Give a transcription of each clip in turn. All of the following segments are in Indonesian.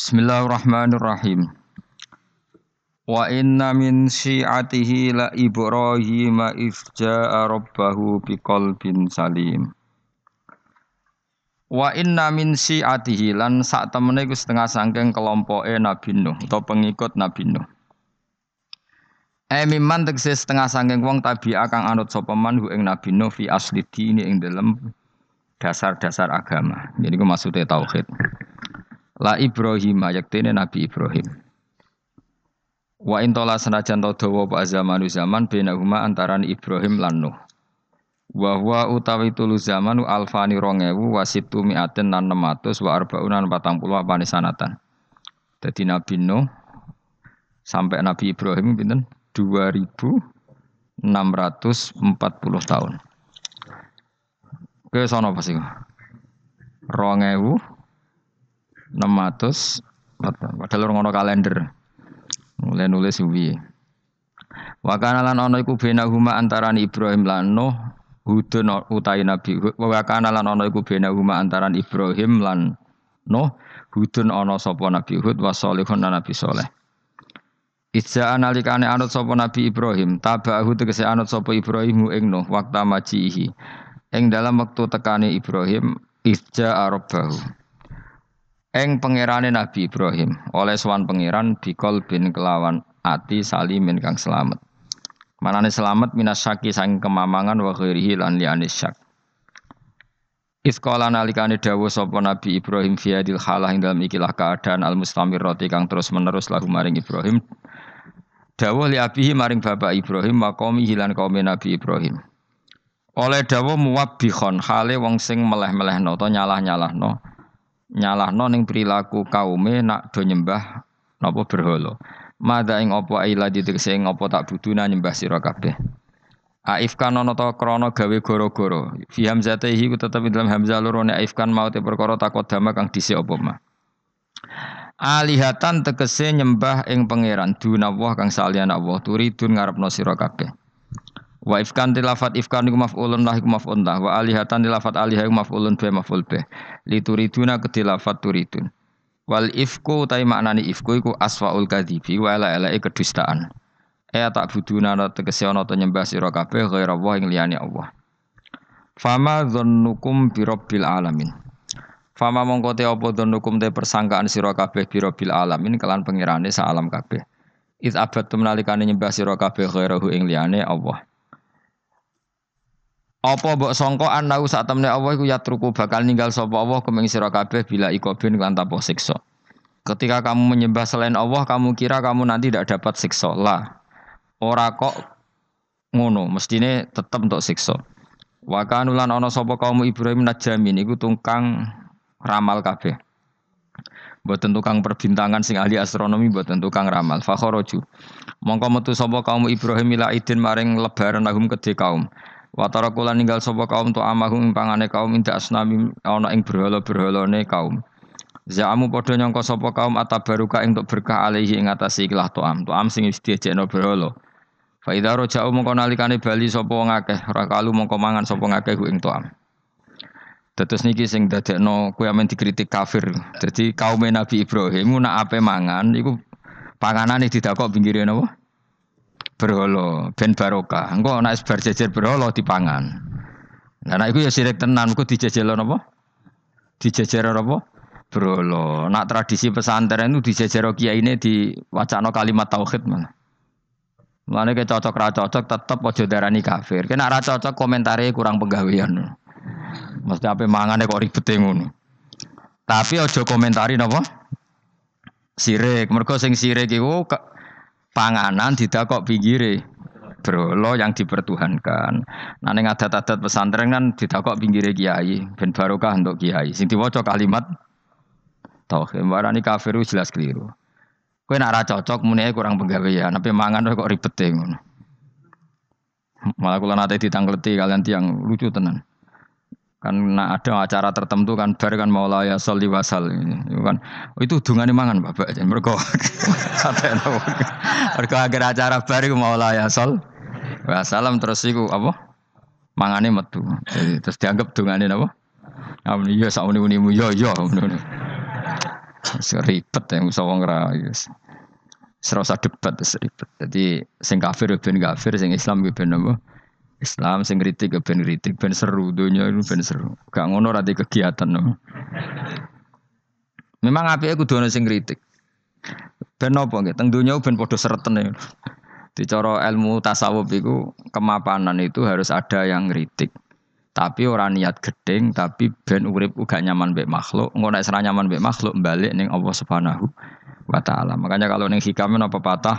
Bismillahirrahmanirrahim. Wa inna min syi'atihi la Ibrahim ifja'a rabbahu biqalbin salim. Wa inna min syi'atihi lan sak temene iku setengah sangking kelompoke Nabi Nuh atau pengikut Nabi Nuh. Eh miman tegese setengah sangking wong tabi kang anut sapa man hu ing Nabi Nuh fi asli dini ing dalem dasar-dasar agama. Jadi ku maksudnya tauhid. La Ibrahim yaktene Nabi Ibrahim. Wa intola senajan to dawa apa zamanu zaman benahuma antaran Ibrahim lan Nuh. Wa huwa utawi tulu zamanu alfani rongewu wasitu miaten nan 600 wa arbaunan 40 apane sanatan. Dadi Nabi Nuh sampai Nabi Ibrahim pinten 2640 tahun. Ke sono pasti. Rongewu 600 padahal ora ngono kalender. Mulai nulis suwi. Wa kana lan ana iku antaran Ibrahim lan Nuh Hudun utai Nabi wa kana lan ana iku antaran Ibrahim lan Nuh Hudun ana sapa Nabi Hud wa salihun Nabi Saleh. Ija analikane anut sapa Nabi Ibrahim, tabahu tegese anut sapa Ibrahim ing Nuh waktu majihi. Ing dalam waktu tekane Ibrahim, ija arabahu. Eng pangerane Nabi Ibrahim oleh swan pangeran bikol bin kelawan ati salimin kang selamat. Manane selamat minas syaki sang kemamangan wa ghairihi lan liyane syak. Iskola nalikane dawu sapa Nabi Ibrahim fi hadil halah ing dalam ikilah keadaan al roti kang terus menerus lahu maring Ibrahim. Dawuh li abihi maring bapak Ibrahim wa qaumi hilan kaum Nabi Ibrahim. Oleh dawuh muwabbihon hale wong sing meleh-melehno to nyalah-nyalahno nyalahno ning perilaku kaume nak do nyembah napa berhala. Mada ing apa ila ditegese ing apa tak buduna nyembah sira kabeh. Aif kan ana ta krana gawe goro-goro. Fi hamzatihi ku tetep dalam hamzah loro nek aif kan mau te perkara takut dama kang dhisik apa mah. Alihatan tegese nyembah ing pangeran dunawah kang saliyane Allah turidun ngarepno sira kabeh. Wa ifkan tilafat ifkan iku maf'ulun lah iku maf'ul lah wa alihatan tilafat alihah iku maf'ulun bi maf'ul bi. Lituriduna ketilafat turidun. Wal ifku utai maknani ifku iku aswaul kadzibi wa ala ala kedustaan. E tak buduna ana tegese ana to nyembah sira kabeh ghaira Allah ing liyane Allah. Fama dzannukum bi rabbil alamin. Fama mongko te apa dzannukum te persangkaan sira kabeh bi rabbil alamin kelan pengirane sa alam kabeh. Iz abad nalikane nyembah sira kabeh ghairahu ing liyane Allah. Apa mbok sangka anau sak temne Allah iku yatruku bakal ninggal sapa Allah kumeng sira kabeh bila ikobin kan tanpa siksa. Ketika kamu menyembah selain Allah, kamu kira kamu nanti tidak dapat siksa. Lah. Ora kok ngono, mestine tetep untuk siksa. Wa kanulan ana sapa kaum Ibrahim najamin iku tungkang ramal kabeh. Mboten tukang perbintangan sing ahli astronomi mboten tukang ramal. Fakharaju. Mongko metu sapa kaum Ibrahim ila idin maring lebaran lahum kedhe kaum. Watara kula ninggal sapa kaum tu amahum pangane kaum inda asnami ana ing berhala-berhalane kaum. Za'amu padha nyangka sapa kaum atabaruka ing untuk berkah alaihi ing atase ikhlas to'am. To'am sing wis diejekno berhala. Fa idza raja'u mongko nalikane bali sapa wong akeh, rakalu mongko mangan sapa ngakeh ku ing to'am. Terus niki sing dadekno kuwi amen dikritik kafir. Jadi kaum Nabi Ibrahim nak ape mangan iku panganane didakok pinggire napa? Berhala ben barokah. Engko nek bar jejer berhala dipangan. Nah nek iku ya sirik tenan, engko dijejelo napa? Dijejero napa? Berhala. Nak tradisi pesantren itu dijejero kiai ini di wacana kalimat tauhid mana. Mulane ke cocok ra cocok tetep aja darani kafir. Kena ra cocok komentare kurang penggawean. Mesti ape mangane kok ribet ngono. Tapi aja komentari napa? Sirik. Mergo sing sirik iku panganan tidak kok pinggire berolo yang dipertuhankan. Nah ning adat-adat pesantren kan kok pinggire kiai, ben barokah untuk kiai. Sing diwaca kalimat tauhid. Warani kafir jelas keliru. Kowe nak ra cocok muni kurang penggawean, tapi mangan kok ribet ngono. Malah kula nate ditangkleti kalian tiang lucu tenan kan nah ada acara tertentu kan bar kan maula ya sholli wasal kan itu dungane mangan bapak mergo mergo agar acara bar iku maula ya sol wasalam terus iku apa? Mangane metu. Jadi terus dianggap dungane apa? Amin iya sak uni-unimu yo yo Seribet ya usah wong ra. Serasa debat seribet. Jadi sing kafir ben kafir, sing Islam ben apa? Islam sing kritik ben kritik ben seru dunia itu ben seru. Gak ngono ra kegiatan no. Memang apike kudu ana sing kritik. Ben apa nggih? Teng donya ben padha sereten ya. Di cara ilmu tasawuf itu kemapanan itu harus ada yang kritik. Tapi orang niat gedeng, tapi ben urip uga nyaman mbek makhluk. Ngono nek nyaman mbek makhluk balik ning Allah Subhanahu wa taala. Makanya kalau ning hikam apa patah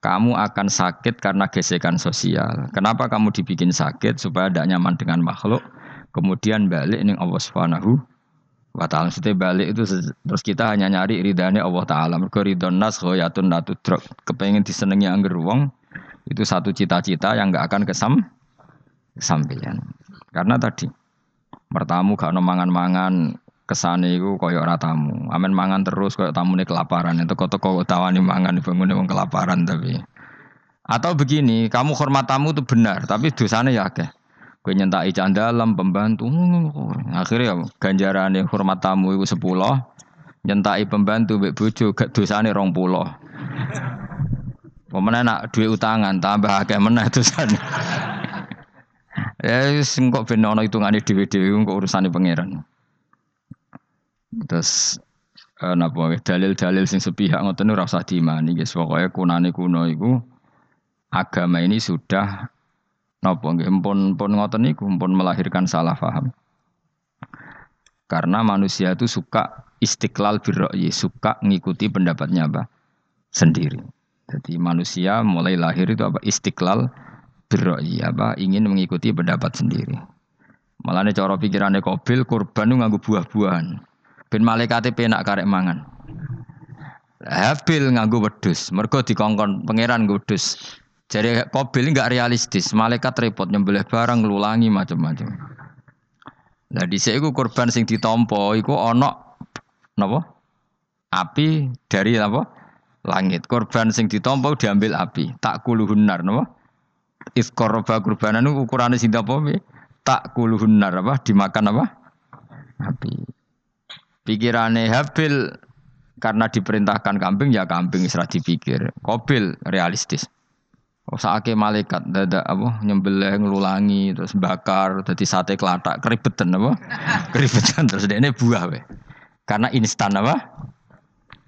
kamu akan sakit karena gesekan sosial. Kenapa kamu dibikin sakit supaya tidak nyaman dengan makhluk? Kemudian balik ning Allah Subhanahu wa taala. Maksudnya balik itu terus kita hanya nyari ridhanya Allah taala. Mergo ridhon nas ghayatun natudrak. Kepengen disenengi angger wong itu satu cita-cita yang enggak akan kesam kesampaian. Karena tadi mertamu gak ono mangan-mangan kesane iku kaya ora tamu. Amen mangan terus kaya tamune kelaparan. Itu teko-teko tawani mangan bangune wong kelaparan tapi. Atau begini, kamu hormat tamu itu benar, tapi dosanya ya akeh. Kowe nyentak ican dalam pembantu. Akhirnya ya ganjarane hormat tamu iku 10, nyentai pembantu mbek bojo gak dosane 20. Pemenang nak duit utangan tambah akeh meneh dosane. Ya sing kok ben ana hitungane dhewe-dhewe kok urusane pangeran. Terus eh, napa dalil-dalil sing sepihak ngoten ora usah diimani guys. Pokoke kunane kuno iku agama ini sudah napa nggih pun pun ngoten niku pun melahirkan salah paham. Karena manusia itu suka istiqlal birra'yi, suka ngikuti pendapatnya apa? sendiri. Jadi manusia mulai lahir itu apa? Istiqlal berroi apa ingin mengikuti pendapat sendiri. Malah nih cara pikirannya kobil kurban nganggu buah-buahan. Ben malaikat penak karek mangan. Habil nganggu wedus, mergo dikongkon pangeran wedus. Jadi kobil nggak realistis, malaikat repot nyembelih barang ngelulangi macam-macam. Nah di sini kurban sing ditompo, iku onok, napa? Api dari apa? Langit. Korban sing ditompo diambil api. Tak kuluhunar, napa? Iskoroba kurbanan ukurannya sinta apa? Tak kuluhun nar apa? Dimakan apa? Api. Pikirannya Habil karena diperintahkan kambing ya kambing serah dipikir. Kobil realistis. Oh, saake malaikat dada apa nyembelih ngelulangi terus bakar jadi sate kelatak keribetan apa keribetan terus ini buah we karena instan apa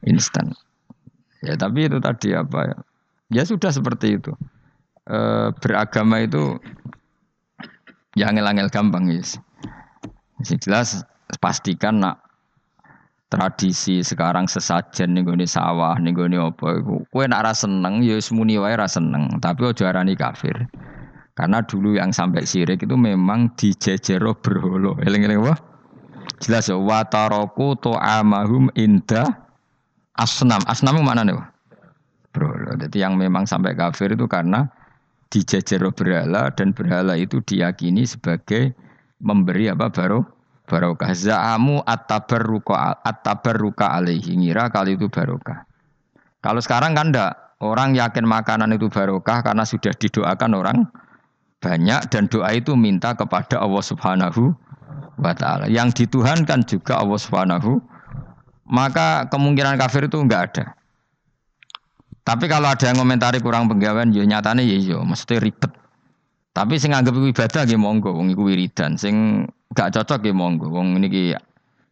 instan ya tapi itu tadi apa ya ya sudah seperti itu e, beragama itu ya angel-angel gampang guys. Jelas pastikan nak tradisi sekarang sesajen nih gue sawah nih gue apa kue nak rasa seneng ya semuni wae rasa seneng tapi ojo arani kafir. Karena dulu yang sampai sirik itu memang dijejero berholo eling-eling apa? Jelas ya wataroku to amahum inda asnam. Asnam mana nih berholo jadi yang memang sampai kafir itu karena dijajar berhala dan berhala itu diyakini sebagai memberi apa baru barokah za'amu at-tabarruka at-tabarruka alaihi ngira kali itu barokah. Kalau sekarang kan enggak, orang yakin makanan itu barokah karena sudah didoakan orang banyak dan doa itu minta kepada Allah Subhanahu wa taala. Yang dituhankan juga Allah Subhanahu maka kemungkinan kafir itu enggak ada. Tapi kalau ada yang komentari kurang penggawean, ya nyatane ya yo, iya, maksudnya ribet. Tapi sing anggap ibadah nggih monggo, wong iku wiridan. Sing gak cocok nggih monggo, wong niki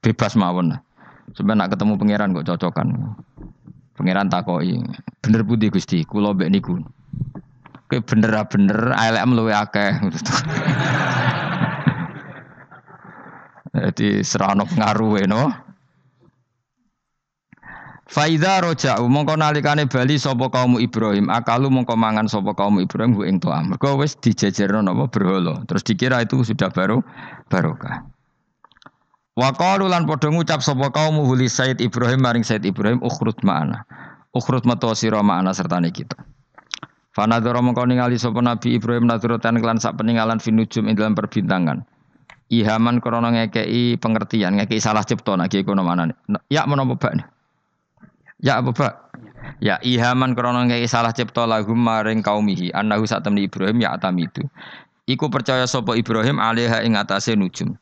bebas mawon. Sebenarnya nak ketemu pangeran kok cocokan. Pangeran takoki, bener putih Gusti, kula mbek niku. Kowe bener bener ALM luwe akeh. Jadi seranok ngaruh no. Faida roja'u mongko nalikane bali sapa kaum Ibrahim, akalu mongko mangan sapa kaum Ibrahim ku ing to'am. Mergo wis dijejerno napa berhala. Terus dikira itu sudah baru barokah. Wa qalu lan padha ngucap sapa kaum huli Said Ibrahim maring Said Ibrahim ukhrut ma'ana. Ukhrut metu sira ma'ana sertane kita. Fanadzara mongko ningali sapa Nabi Ibrahim nadrotan kelan sak peninggalan finujum ing dalam perbintangan. Ihaman krana ngekei pengertian, ngekei salah cipta nek kono manane. Ya menapa bak Ya apa Pak? Ya ihaman krono ngei salah cipta lagu maring kaumihi. Annahu sak temni Ibrahim ya atam itu. Iku percaya sapa Ibrahim alaiha ing atase nujum.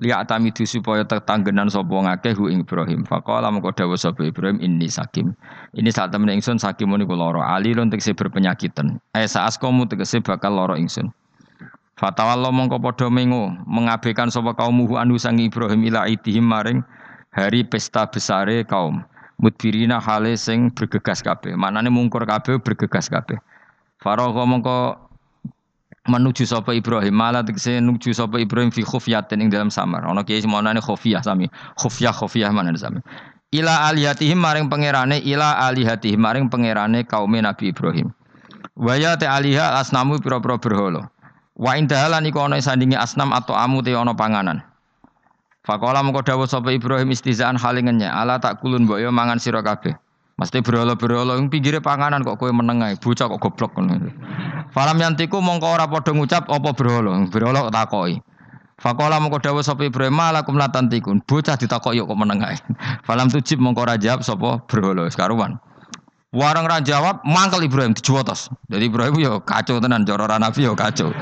liya tamidu supaya tetanggenan sapa ngakeh hu ing Ibrahim. Faqala mengko dawuh sapa Ibrahim ini sakim. Ini saat temen ingsun sakim niku lara. Alilun tegese berpenyakitan. Eh saas kamu tegese bakal lara ingsun. Fatawallah mongko padha mengo mengabekan sapa kaumuhu anu sang Ibrahim ila itihim maring hari pesta besare kaum mudbirina hale sing bergegas kabeh. Manane mungkur kabeh bergegas kabeh. Faragha mongko menuju sapa Ibrahim. Malah tegese menuju sapa Ibrahim fi khufyatin ing dalam samar. Ana kiai semonane khufyah sami. Khufyah khufyah mana sami. Ila alihatihim maring pangerane ila alihatihim maring pangerane kaum Nabi Ibrahim. Waya te aliha asnamu pira-pira berhala. Wa indahalan iku ana sandingi asnam atau amu te ana panganan Fakola mengko dawuh sapa Ibrahim istizaan halingennya ala tak kulun mbok yo mangan sira kabeh Mesti berolo-berolo yang pinggirnya panganan kok kue menengai, bocah kok goblok kan. Falam yantiku mongko ora padha ngucap apa berolo, berolo takoi. Fakola mongko dawuh sapa Ibrahim malakum latantikun, bocah ditakoki kok menengai. Falam tujib mongko ora jawab sapa berolo sekaruan. Warang ra jawab, mangkel Ibrahim dijuwotos. Jadi Ibrahim yo kacau tenan cara nabi yo kacau.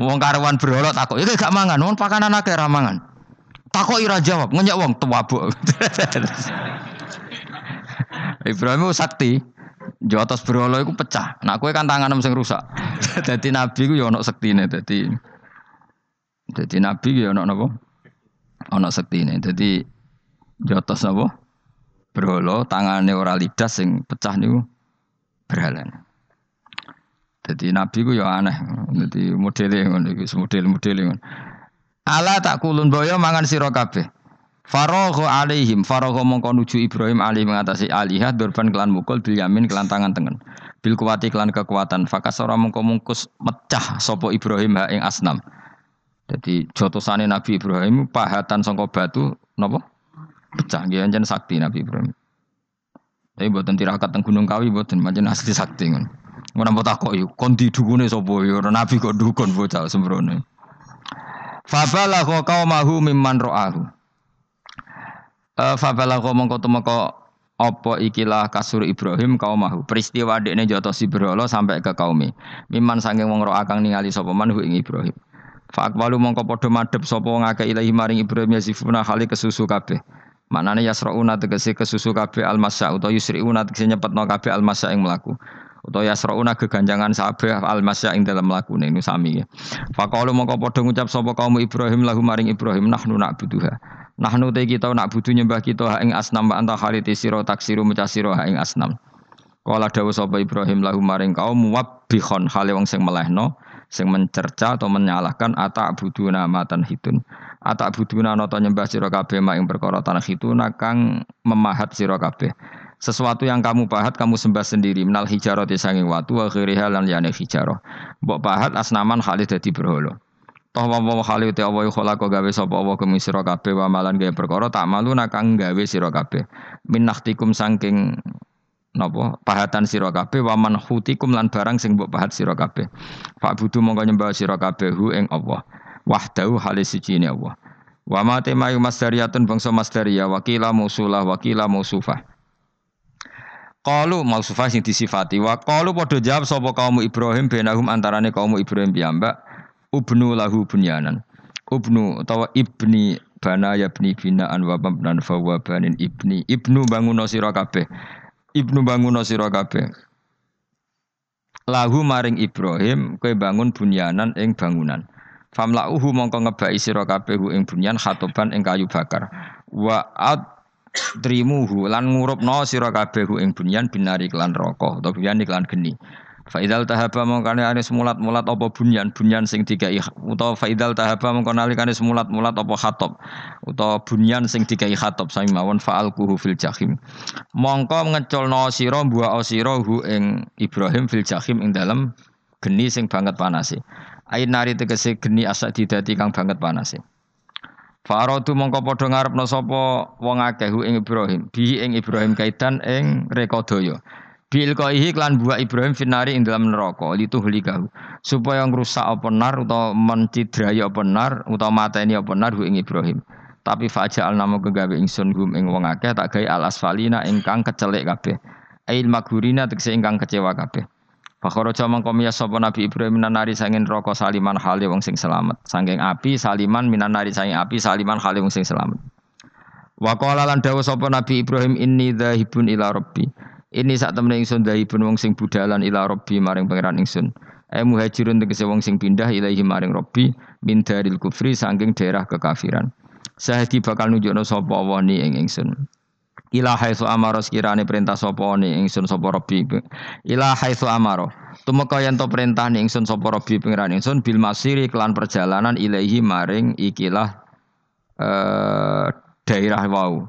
Wong karuan berolo takok, iki gak mangan, wong pakanan akeh ra mangan. Takoki ra jawab, ngenyek wong tuwabuk. Ibrahim sakti. Jotos berolo itu pecah. Nah, kue kan tangan sing rusak. Jadi nabi ku ya ono sektine. Jadi jadi nabi ku ya ono napa? Ono sektine. Jadi jotos napa? Berolo tangane ora lidas sing pecah niku berhalan. Jadi nabi ku ya aneh. Jadi modele ngono iki, model-model ngono. Ala tak kulun boyo mangan sira kabeh. Faragha alaihim faragha mongko nuju Ibrahim ali mengatasi alihah durban kelan mukul bil yamin kelan tangan tengen. Bil kuwati kelan kekuatan fakasara mongko mungkus mecah sapa Ibrahim ha ing asnam. Jadi jotosane Nabi Ibrahim pahatan sangka batu napa? Pecah nggih anjen sakti Nabi Ibrahim. Tapi buatan tirakat teng Gunung Kawi buatan macam asli sakti ngono ngono mbok takoki kon didukune sapa? Ya Nabi kok dukun bocah sembrono Fabalagha qaumahu mimman ra'ahu Uh, Fabalagha mongko tumeka apa ikilah kasur Ibrahim kaum mahu peristiwa dekne jotosi berhala sampai ke kaumi. Miman saking wong ro akang ningali sapa man ing Ibrahim. Fa aqwalu mongko padha madhep sapa wong akeh ilahi maring Ibrahim yasifuna hali kesusu kabeh. Manane yasrauna tegese kesusu kabeh almasya utawa yusriuna tegese nyepetno kabeh almasya ing mlaku utawa yasrauna geganjangan sabeh almasya ing dalam mlakune niku sami faqalu mongko padha ngucap sapa kaum Ibrahim lahu maring Ibrahim nahnu na'buduha Nahnu te kita nak butuh nyembah kita ing asnam anta khaliti sira taksiru sira ing asnam. Kala dawuh sapa Ibrahim lahu maring kaum wabbihon hale wong sing melehno sing mencerca atau menyalahkan ata buduna matan hitun. Ata buduna nata nyembah sira kabeh mak ing perkara tanah hitun kang memahat sira kabeh. Sesuatu yang kamu pahat kamu sembah sendiri minal hijarah sanging watu wa khiriha lan liyane hijarah. Mbok pahat asnaman khalid dadi berhala. Toh wa wa khali te Allah khalaqo gawe sapa Allah kemi sira kabeh wa malan gawe perkara tak malu nakang gawe sira kabeh. Min nakhtikum saking napa pahatan sira kabeh wa man khutikum lan barang sing mbok pahat sira kabeh. Pak budu mongko nyembah sira kabeh hu ing Allah. Wahdahu halis siji Allah. Wa ma temayu masdariyatun bangsa masdariyah wakila musulah wakila musufah. Qalu mausufah sing disifati. Wa qalu padha jawab sapa kaum Ibrahim benahum antarane kaum Ibrahim piyambak ubnu lahu bunyanan. Ubnu utawa ibni bana ya bni binaan wa mabnan fawa banin ibni. Ibnu bangun sira kabeh. Ibnu bangun sira kabeh. Lahu maring Ibrahim kowe bangun bunyanan ing bangunan. Famlauhu mongko ngebaki sira kabeh ing bunyan khatoban ing kayu bakar. Wa ad trimuhu lan ngurupno sira kabeh ing bunyan binari klan rokok utawa bunyan iklan geni. Faidal tahaba mongkane ane semulat mulat apa bunyan bunyan sing dikai utawa faidal tahaba mongkane alikane semulat mulat apa khatop utawa bunyan sing dikai khatop sami mawon faal kuhu fil jahim mongko ngeculno sira buah sira hu ing Ibrahim fil jahim ing dalam geni sing banget panase. Ain nari tegese geni asak didati kang banget panase Farodu mongko padha ngarepno sapa wong akeh hu ing Ibrahim bi ing Ibrahim kaitan ing rekodaya Bil koihi klan buah Ibrahim finari ing dalam neraka litu hulikahu supaya ngrusak apa nar utawa mencidrai apa nar utawa mateni apa nar ing Ibrahim. Tapi faja al nama kegawe ingsun gum ing wong akeh tak gawe al asfalina ingkang kecelek kabeh. Ail magurina tegese ingkang kecewa kabeh. Fakharaja mangko miyas sapa Nabi Ibrahim minan nari sanging neraka saliman hale wong sing selamat. Sanging api saliman minan nari sanging api saliman hale wong sing selamat. Wa qala lan dawuh sapa Nabi Ibrahim inni dzahibun ila rabbi. Ini sak temene ingsun dzahibun wong sing budalan ila rabbi maring pangeran ingsun. Ai muhajirun tegese wong sing pindah ilahi maring rabbi min daril kufri saking daerah kekafiran. Sahadi bakal nunjukno sapa Allah ni ing ingsun. Ila haitsu amara sekirane perintah sapa ni ingsun sapa rabbi. Ila haitsu amara. Tumeka yen to perintah ni ingsun sapa rabbi pangeran ingsun bil masiri kelan perjalanan ilahi maring ikilah eh daerah wau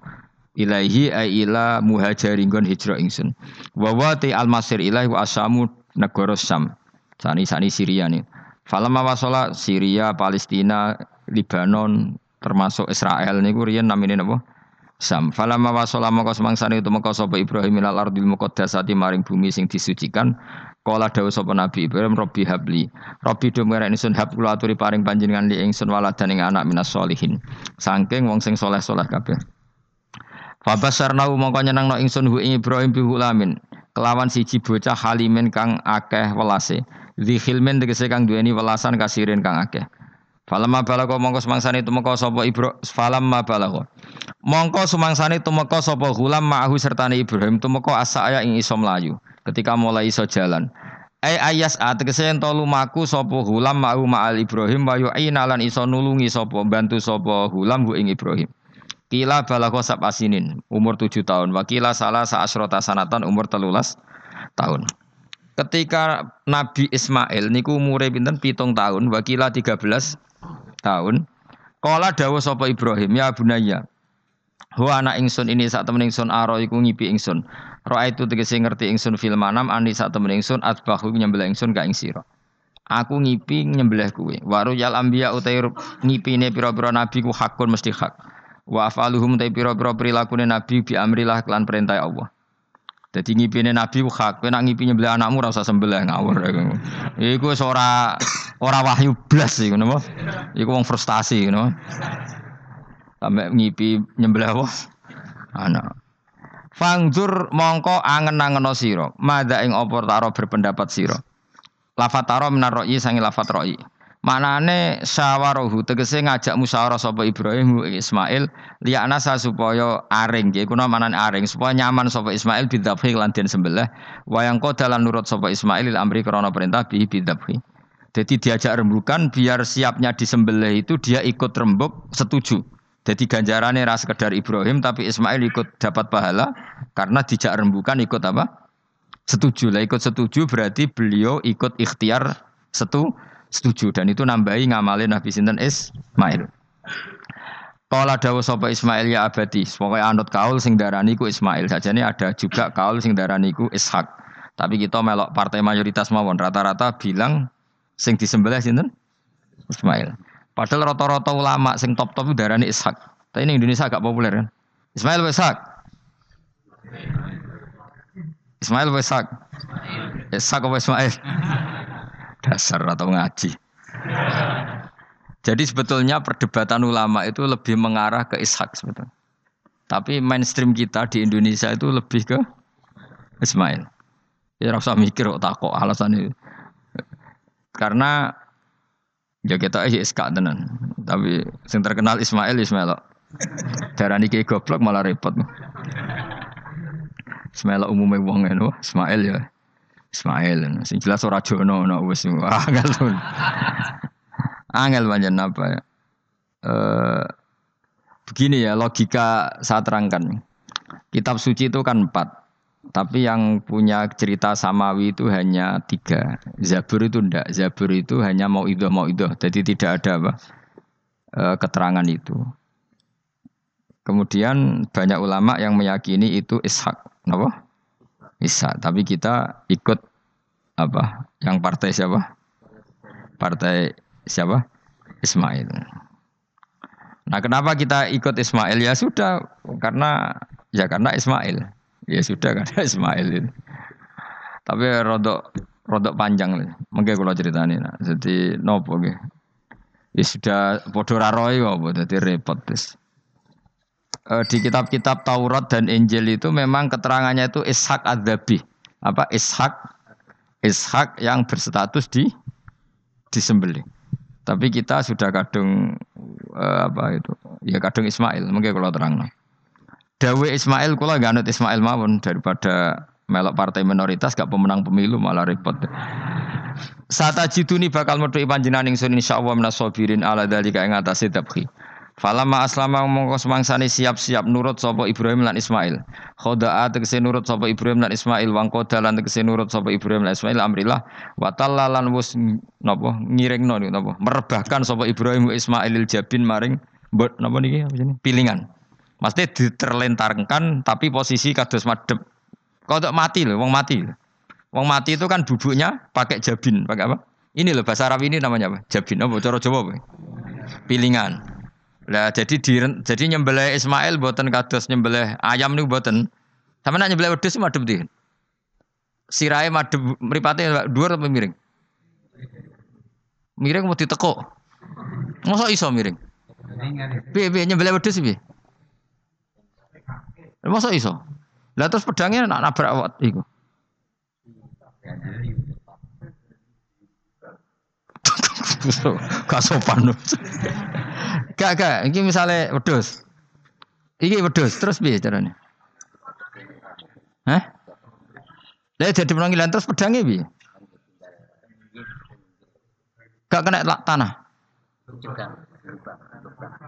ilaihi ay ila muhajirin hijrah ingsun wa wati al masir ilahi wa asamu negara Syam sani sani Syria nih Falamma wasala Syria Palestina Libanon termasuk Israel niku riyen namine napa Sam falamma wasala maka semangsane itu maka sapa Ibrahim ilal ardil muqaddasati maring bumi sing disucikan Kala dawuh sapa Nabi Ibrahim Robbi habli. Robbi do merek ingsun hab kula aturi paring panjenengan li ingsun waladan ing anak minas solihin. Saking wong sing soleh-soleh kabeh. Fabasarnau mongko nyenengno ingsun hu Ibrahim bi hulamin. Kelawan siji bocah halimin kang akeh welase. Dzi khilmin tegese kang duweni welasan kasirin kang akeh. Falamma balago mongko semangsane tumeka sapa Ibro falamma balago. Mongko semangsane tumeka sapa hulam ma'ahu sertane Ibrahim tumeka asaya ing iso mlayu ketika mulai iso jalan. Ai ayas ategese ento lumaku sapa hulam mau ma'al Ibrahim wa yu'ina lan iso nulungi sapa bantu sapa hulam hu ing Ibrahim. Kila balagha sab asinin umur tujuh tahun, wakila salah sa'asrota sanatan umur telulas tahun. Ketika Nabi Ismail niku umure pinten pitung tahun, wakila 13 tahun. Kala dawuh sapa Ibrahim, ya bunaya. Ho anak ingsun ini saat temen ingsun aro iku ngipi ingsun. Roa itu tegese ngerti ingsun film manam ani sak temen ingsun atbahu nyembelih ingsun ka ing sira. Aku ngipi nyembelih kuwe. Waru yal anbiya utai ngipine pira-pira nabi ku hakun mesti hak. Wa afaluhum utai pira-pira prilakune nabi bi amrillah kelan perintah Allah. Jadi ngipine nabi ku hak. Kowe nak ngipi nyembelih anakmu ora usah sembelih ngawur. Iku wis ora ora wahyu blas iku napa? Iku wong frustasi ngono. Sampai ngipi nyembelih apa? Anak. Fangdur mongko angen-angeno sira, madha ing apa taro berpendapat sira. Lafat taro minar ro'i sangi lafat ro'i. Manane syawarohu tegese ngajak musyawarah sapa Ibrahim Ismail liyana sa supaya aring nggih kuna manane aring supaya nyaman sapa Ismail bidzabhi lan den sembelih wayang kodalan nurut sapa Ismail amri krana perintah bi bidzabhi. Jadi diajak rembukan biar siapnya disembelih itu dia ikut rembuk setuju. Jadi ganjarannya ras sekedar Ibrahim tapi Ismail ikut dapat pahala karena dijak rembukan ikut apa? Setuju lah ikut setuju berarti beliau ikut ikhtiar setu setuju dan itu nambahi ngamalin Nabi Sinten Ismail. Kala dawuh sapa Ismail ya abadi, pokoke anut kaul sing darani ku Ismail. Saja ini ada juga kaul sing darani ku Ishak. Tapi kita melok partai mayoritas mawon rata-rata bilang sing disembelih sinten? Ismail. Padahal rata-rata ulama sing top-top darani Ishak. Tapi ini Indonesia agak populer kan. Ismail Ishak. Ismail Ishak. Ishak apa Ismail? Dasar atau ngaji. Jadi sebetulnya perdebatan ulama itu lebih mengarah ke Ishak sebetulnya. Tapi mainstream kita di Indonesia itu lebih ke Ismail. Ya rasa mikir kok takok alasan itu. Karena Ya kita aja SK tenan. Tapi yang terkenal Ismail Ismail. Darah niki goblok malah repot. Ismail umumnya wong ngono, Ismail ya. Ismail, sing jelas ora jono no wis angel. Angel pancen apa ya? Eh begini ya logika saya terangkan. Kitab suci itu kan empat. Tapi yang punya cerita samawi itu hanya tiga. Zabur itu ndak. Zabur itu hanya mau idoh mau idoh. Jadi tidak ada apa e, keterangan itu. Kemudian banyak ulama yang meyakini itu ishak. Kenapa? Ishak. Tapi kita ikut apa? Yang partai siapa? Partai siapa? Ismail. Nah, kenapa kita ikut Ismail? Ya sudah, karena ya karena Ismail. Ya sudah kan Ismail itu. Tapi rodok rodok panjang Mungkin kalau ceritanya. Nah. Jadi nopo ge. Ya sudah bodoh raroi apa jadi repot tes. E, di kitab-kitab Taurat dan Injil itu memang keterangannya itu Ishak Adzabi. Apa Ishak Ishak yang berstatus di disembelih. Tapi kita sudah kadung uh, apa itu? Ya kadung Ismail, mungkin kalau terang. Dawe Ismail kula gak anut Ismail mawon daripada melok partai minoritas gak pemenang pemilu malah repot. Sata jiduni bakal metu panjenengan ingsun insyaallah menasobirin ala dalika ing atase tabkhi. Falama aslama mongko semangsane siap-siap nurut sapa Ibrahim lan Ismail. Khoda'a tegese nurut sapa Ibrahim lan Ismail wang kodalan tegese nurut sapa Ibrahim lan Ismail amrillah wa tallalan wis napa ngiringno napa merebahkan sapa Ibrahim Ismailil jabin maring mbot napa niki pilingan. Mesti diterlentarkan tapi posisi kados madhep. Kodok mati loh, wong mati. Wong mati itu kan bubuknya pakai jabin, pakai apa? Ini loh bahasa Arab ini namanya apa? Jabin apa? Jawa apa? Pilingan. Lah jadi di, jadi nyembelih Ismail buatan kados nyembelih ayam nih buatan. Sama nak nyembelih wedhus madhep di. Sirahe madhep mripate dhuwur apa miring? Miring mau ditekuk. Masa iso miring? Piye piye nyembelih wedhus piye? Masa iso? Lah terus pedangnya nak nabrak awak iku. Gak sopan. Gak gak, ini misalnya wedus. Iki wedus, terus piye caranya? Hah? Lah jadi penanggilan terus pedangnya piye? Gak kena lak tanah.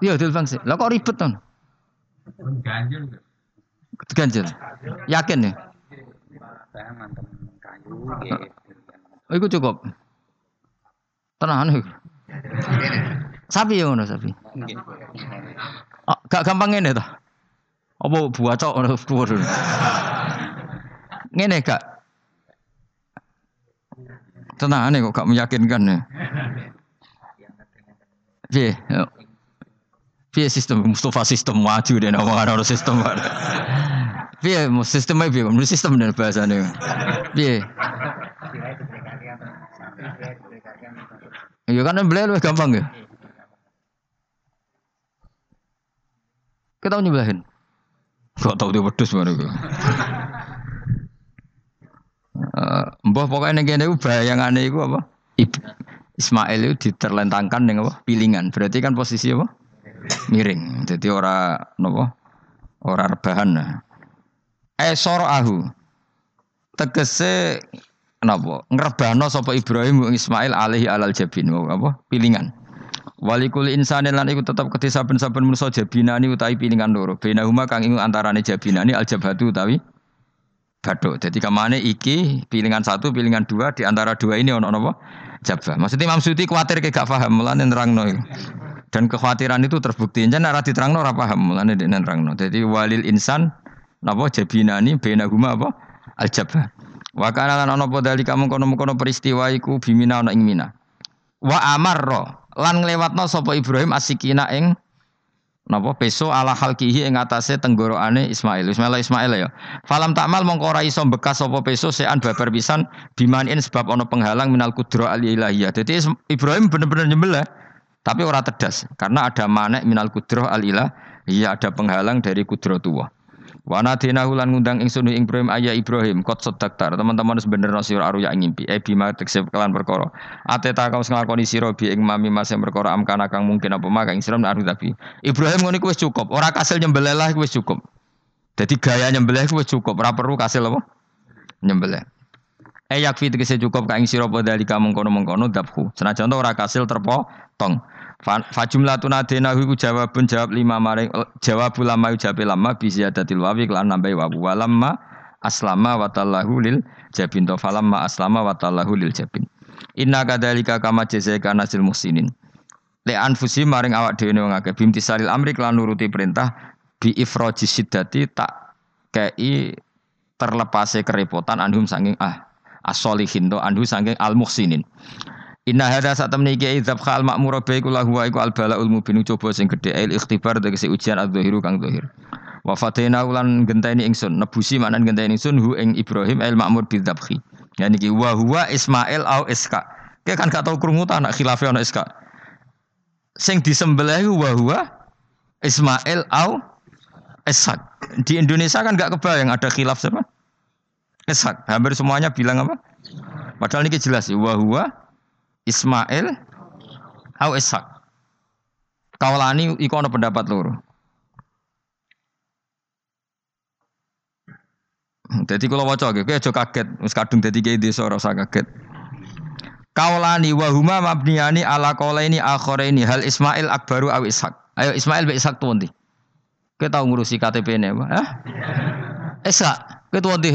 Iya, dilbang sih. Lah kok ribet tuh? Ganjil. Ganjil. Yakin ya? Oh, itu cukup. Tenang nih. Sapi ya ngono sapi. Oh, gak gampang ngene to. Apa buacok ngono dhuwur. Ngene gak. Tenang kok gak meyakinkan ya. Piye? Piye sistem Mustafa sistem maju deh nama orang sistem. Piye sistemnya piye? Sistem dan bahasane. Piye? Iya kan beliau lebih gampang ya. Kita nyebelahin. Gak tahu dia wedus mana gue. Mbah pokoknya negara itu bayangannya itu apa? Ismail itu diterlentangkan dengan apa? Pilingan. Berarti kan posisi apa? Miring. Jadi ora nopo? Ora rebahan. Soro ahu. Tegese napa? Ngrebano sapa Ibrahim Ismail alaihi alal jabin. Apa? Pilingan. Walikul insanin lan iku tetep kedhe saben-saben manusa jabinani utawi piningan loro. Bainahuma kang iku antarane jabinani aljabatu utawi baduk. Jadi kamane iki pilingan satu, pilingan dua di antara dua ini ono apa? Jabah. Maksudnya Imam Suyuti kuatir ke gak paham. Dan kekhawatiran itu terbukti. Jan ora diterangno ora paham mulane dek nerangno. Jadi walil insan napa jabinani bainahuma apa? Aljabah. Wa kana lan ana apa dalika mengkono-mengkono peristiwa iku bimina ana ing mina. Wa amarra lan nglewatno sapa Ibrahim asikina ing napa peso ala halkihi ing atase tenggorokane Ismail. Ismail Ismail ya. Falam takmal mongko ora iso bekas sapa peso sean babar pisan bimanin sebab ana penghalang minal kudra al ilahiyah. Jadi Ibrahim bener-bener nyembelih tapi ora tedas karena ada manek minal kudra al ilahiyah ada penghalang dari kudratullah. Wana dina hulan ngundang ing sunu ing Ibrahim ayah Ibrahim kot sedaktar teman-teman harus bener sira aruya ngimpi. E bima tekse kelan perkara. Ateta kau nglakoni sira bi ing mami mas perkara amkana kang mungkin apa maka ing sira aru tapi. Ibrahim ngono wis cukup. Ora kasil nyembelih lah wis cukup. Jadi gaya nyembelih wis cukup. Ora perlu kasil apa? Nyembelih Eh yakfi tegese cukup ka ing sira padha kamu mengkono-mengkono dabhu. Senajan ora kasil terpotong. Fajumlah tunadena iku jawabun jawab lima maring eh, jawab ulama jawab lama bisa datil wawi kelan nambahi wawu walamma aslama watallahu lil jabin to falamma aslama watallahu lil jabin. Inna kadalika kama jazaika nasil musinin. Le anfusi maring awak dhewe wong akeh bimtisalil amri kelan nuruti perintah bi ifroji siddati tak kei terlepase kerepotan anhum sanging ah as-solihin to anhu sanging al muhsinin. Inna hada saat temani kiai dzabha al makmur baiku lahu wa iku al balaul mubin coba sing gedhe il ikhtibar tegese ujian adzahiru kang zahir. Wa fatena ulan genteni ingsun nebusi manan genteni ingsun hu ing Ibrahim al makmur bil dzabhi. Ya niki wa huwa Ismail au Iska. Kayak kan gak tau krungu anak khilafe ana Iska. Sing disembelih wa huwa Ismail au Ishak. Di Indonesia kan gak kebayang ada khilaf siapa? Ishak. Hampir semuanya bilang apa? Padahal ini jelas wa huwa Ismail au Ishak. Kaulani iku ana pendapat loro. Jadi kalau waca gitu, aja kaget, wis kadung dadi kiai desa ora usah kaget. Kaulani wa huma mabniyani ala hal Ismail akbaru aw Ishak. Ayo Ismail be Ishak tuh ndi? Kita tahu ngurusi KTP ini apa? Hah? Ishak, kita ndi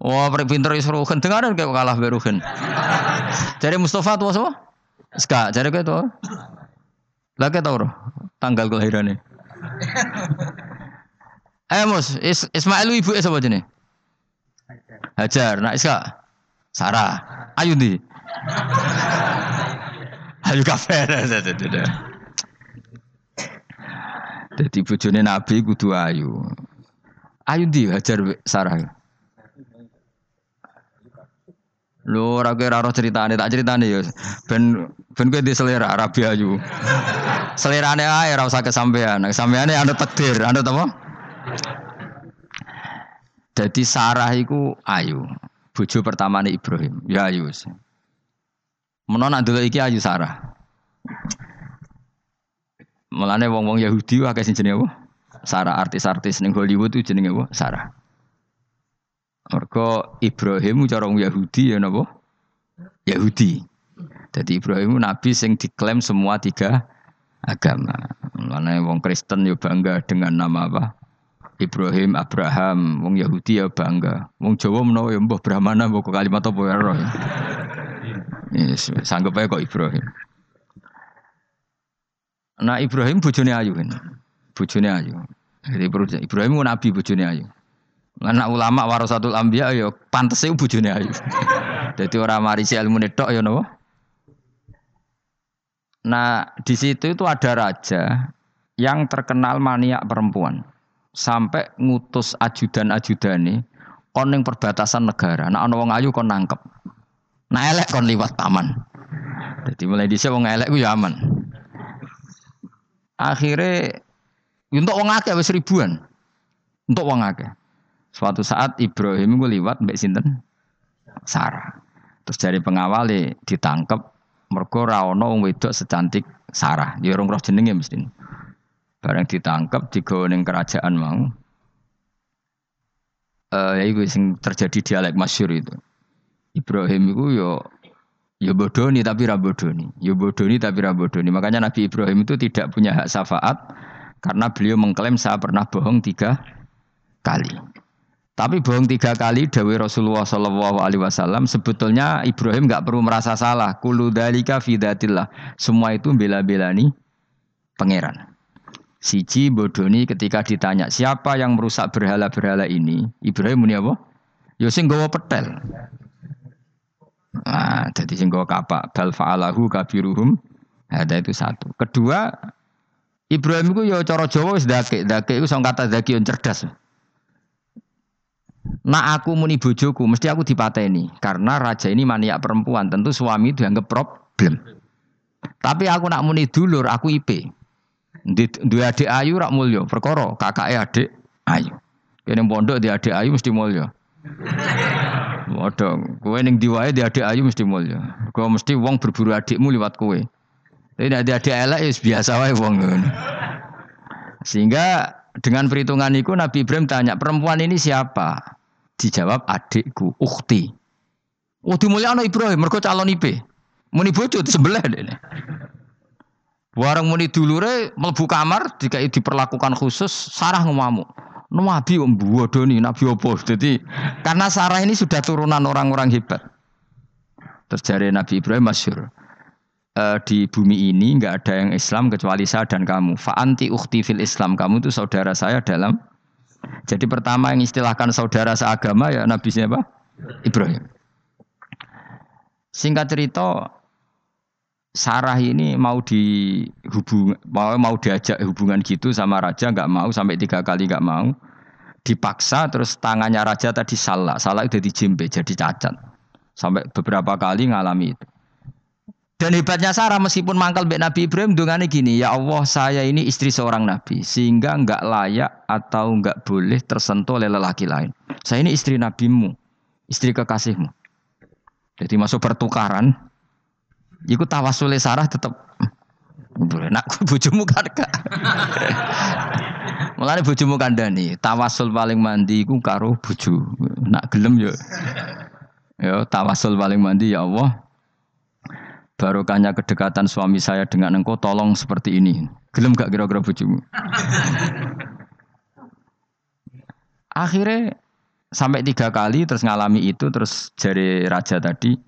Wah, oh, pinter is ruhen dengaran kayak kalah beruhen. Jadi Mustafa tuh apa? Ska, jadi kayak tuh. Lagi tahu roh tanggal kelahirannya. Eh mus, Is Ismail ibu siapa jenis? Hajar. Nak Iska? Sarah. Ayu di. Ayu kafir. Jadi bojone Nabi kudu ayu. Ayu di Hajar Sarah. Lho ora kira ora ceritane, tak ceritane ya. Ben ben kowe di selera Arabi ayu. Selerane ae ora usah kesampean. Kesampeane anu takdir, anu apa? Jadi Sarah itu ayu. Pertama nih Ibrahim. Ya ayu. Menon dulu iki ayu Sarah. Mulane wong-wong Yahudi wae sing jenenge apa? Sarah artis-artis ning Hollywood itu jenenge apa? Sarah. Mergo Ibrahim cara Yahudi ya napa? Yahudi. Jadi Ibrahim nabi sing diklaim semua tiga agama. Mulane wong Kristen yo bangga dengan nama apa? Ibrahim, Abraham, wong Yahudi ya bangga. Wong Jawa menawa ya mbah Brahmana mbah kalimat apa ya roh. Yes, sanggup kok Ibrahim. Nah Ibrahim bojone ayu kan. Bojone ayu. Jadi Ibrahim nabi bojone ayu. Anak ulama warasatul anbiya ya pantes iku bojone ayu. Jadi orang marisi ilmu netok ya napa? Nah, di situ itu ada raja yang terkenal maniak perempuan sampai ngutus ajudan-ajudan ini kon ning perbatasan negara. Nah ana wong ayu kon nangkep. Nah elek kon liwat taman. Jadi mulai dhisik wong elek ku ya aman. Akhirnya untuk wong akeh wis ribuan. Untuk wong akeh. Suatu saat Ibrahim gue liwat mbek sinten? Sarah. Terus dari pengawal ditangkep mergo ra ono wong wedok secantik Sarah. Ya orang roh jenenge mesti. Barang ditangkap di ning kerajaan mau. Eh ya itu sing terjadi dialek masyur itu. Ibrahim itu yo yo bodoni tapi ra bodoni. Yo bodoni tapi ra bodoni. Makanya Nabi Ibrahim itu tidak punya hak syafaat karena beliau mengklaim saya pernah bohong tiga kali. Tapi bohong tiga kali Dawi Rasulullah Shallallahu Alaihi Wasallam sebetulnya Ibrahim nggak perlu merasa salah. Kulu dalika fidatillah. Semua itu bela-bela nih pangeran. Siji bodoni ketika ditanya siapa yang merusak berhala-berhala ini, Ibrahim muni apa? Yo ya petel. Nah, jadi sing gawa kapak bal fa'alahu kabiruhum. Ada itu satu. Kedua, Ibrahim itu ya cara Jawa wis itu kata dake yang cerdas. Nah aku muni bojoku, mesti aku dipateni karena raja ini maniak perempuan, tentu suami dianggap problem. Tapi aku nak muni dulur, aku IP. Dua adik ayu rak mulio, perkara kakake adik ayu. Kene pondok di adik ayu mesti mulio. Waduh, kowe ning diwae di adik ayu mesti mulio. Kau mesti wong berburu adikmu lewat kowe. Tapi nek adik elek ya biasa wae wong Sehingga dengan perhitungan itu Nabi Ibrahim tanya, perempuan ini siapa? Dijawab adikku, ukhti. Oh dimulyakno Ibrahim, mergo calon IP. Muni bojo sebelah dene. Warang muni dulure mlebu kamar jika diperlakukan khusus Sarah ngamuk. Nabi om bodoni, Nabi opo. Jadi karena Sarah ini sudah turunan orang-orang hebat. Terjadi Nabi Ibrahim masyur. E, di bumi ini nggak ada yang Islam kecuali saya dan kamu. Fa'anti ukhti fil Islam. Kamu itu saudara saya dalam. Jadi pertama yang istilahkan saudara seagama ya Nabi siapa? Ibrahim. Singkat cerita, Sarah ini mau dihubung mau mau diajak hubungan gitu sama raja nggak mau sampai tiga kali nggak mau dipaksa terus tangannya raja tadi salah salah itu dijimpe jadi cacat sampai beberapa kali ngalami itu dan hebatnya Sarah meskipun mangkal mbak Nabi Ibrahim dengan gini ya Allah saya ini istri seorang Nabi sehingga nggak layak atau nggak boleh tersentuh oleh lelaki lain saya ini istri nabimu istri kekasihmu Jadi masuk pertukaran. Iku tawasule Sarah tetep nak bojomu kan gak. Mulane bojomu kandhani, tawasul paling mandi iku karo bojo. Nak gelem yo. Yo tawasul paling mandi ya Allah. Barokahnya kedekatan suami saya dengan engkau tolong seperti ini. Gelem gak kira-kira bojomu? Akhirnya sampai tiga kali terus ngalami itu terus jari raja tadi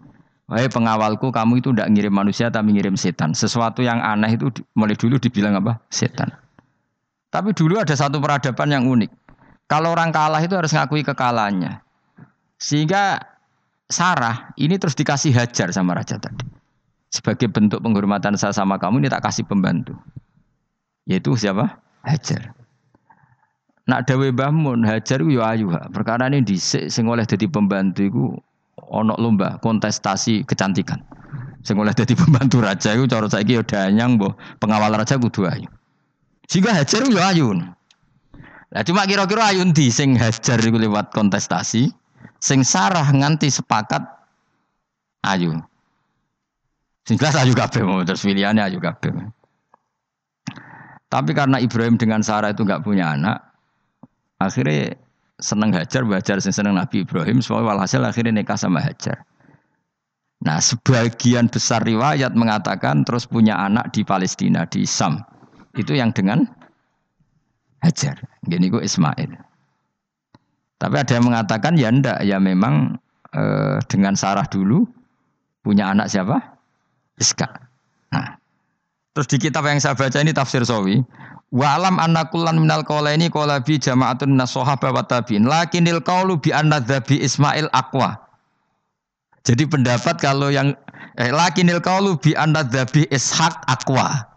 Wahai pengawalku, kamu itu tidak ngirim manusia tapi ngirim setan. Sesuatu yang aneh itu mulai dulu dibilang apa? Setan. Tapi dulu ada satu peradaban yang unik. Kalau orang kalah itu harus ngakui kekalahannya. Sehingga Sarah ini terus dikasih hajar sama raja tadi. Sebagai bentuk penghormatan saya sama kamu ini tak kasih pembantu. Yaitu siapa? Hajar. Nak dawe bangun Hajar yo ayu Perkara ini dhisik sing oleh dadi pembantu iku ana lomba kontestasi kecantikan. Sing oleh dadi pembantu raja iku cara saiki yo danyang mbah pengawal raja kudu ayu. Sehingga Hajar yo ayu. Nah, cuma kira-kira ayu ndi sing Hajar iku lewat kontestasi, sing Sarah nganti sepakat ayu. Sing jelas ayu kabeh terus pilihannya ayu kabeh. Tapi karena Ibrahim dengan Sarah itu nggak punya anak, akhirnya seneng Hajar, Hajar sing seneng Nabi Ibrahim, soalnya walhasil akhirnya nikah sama Hajar. Nah, sebagian besar riwayat mengatakan terus punya anak di Palestina, di Sam. Itu yang dengan Hajar. Gini gue Ismail. Tapi ada yang mengatakan ya ndak, ya memang eh, dengan Sarah dulu punya anak siapa? Iska. Nah, terus di kitab yang saya baca ini tafsir Sawi, Wa alam anna kullan minal ini qala bi jama'atun sahaba wa tabi'in. Lakinil qaulu bi anna dzabi Ismail aqwa. Jadi pendapat kalau yang eh, lakinil qaulu bi anna dzabi Ishaq aqwa.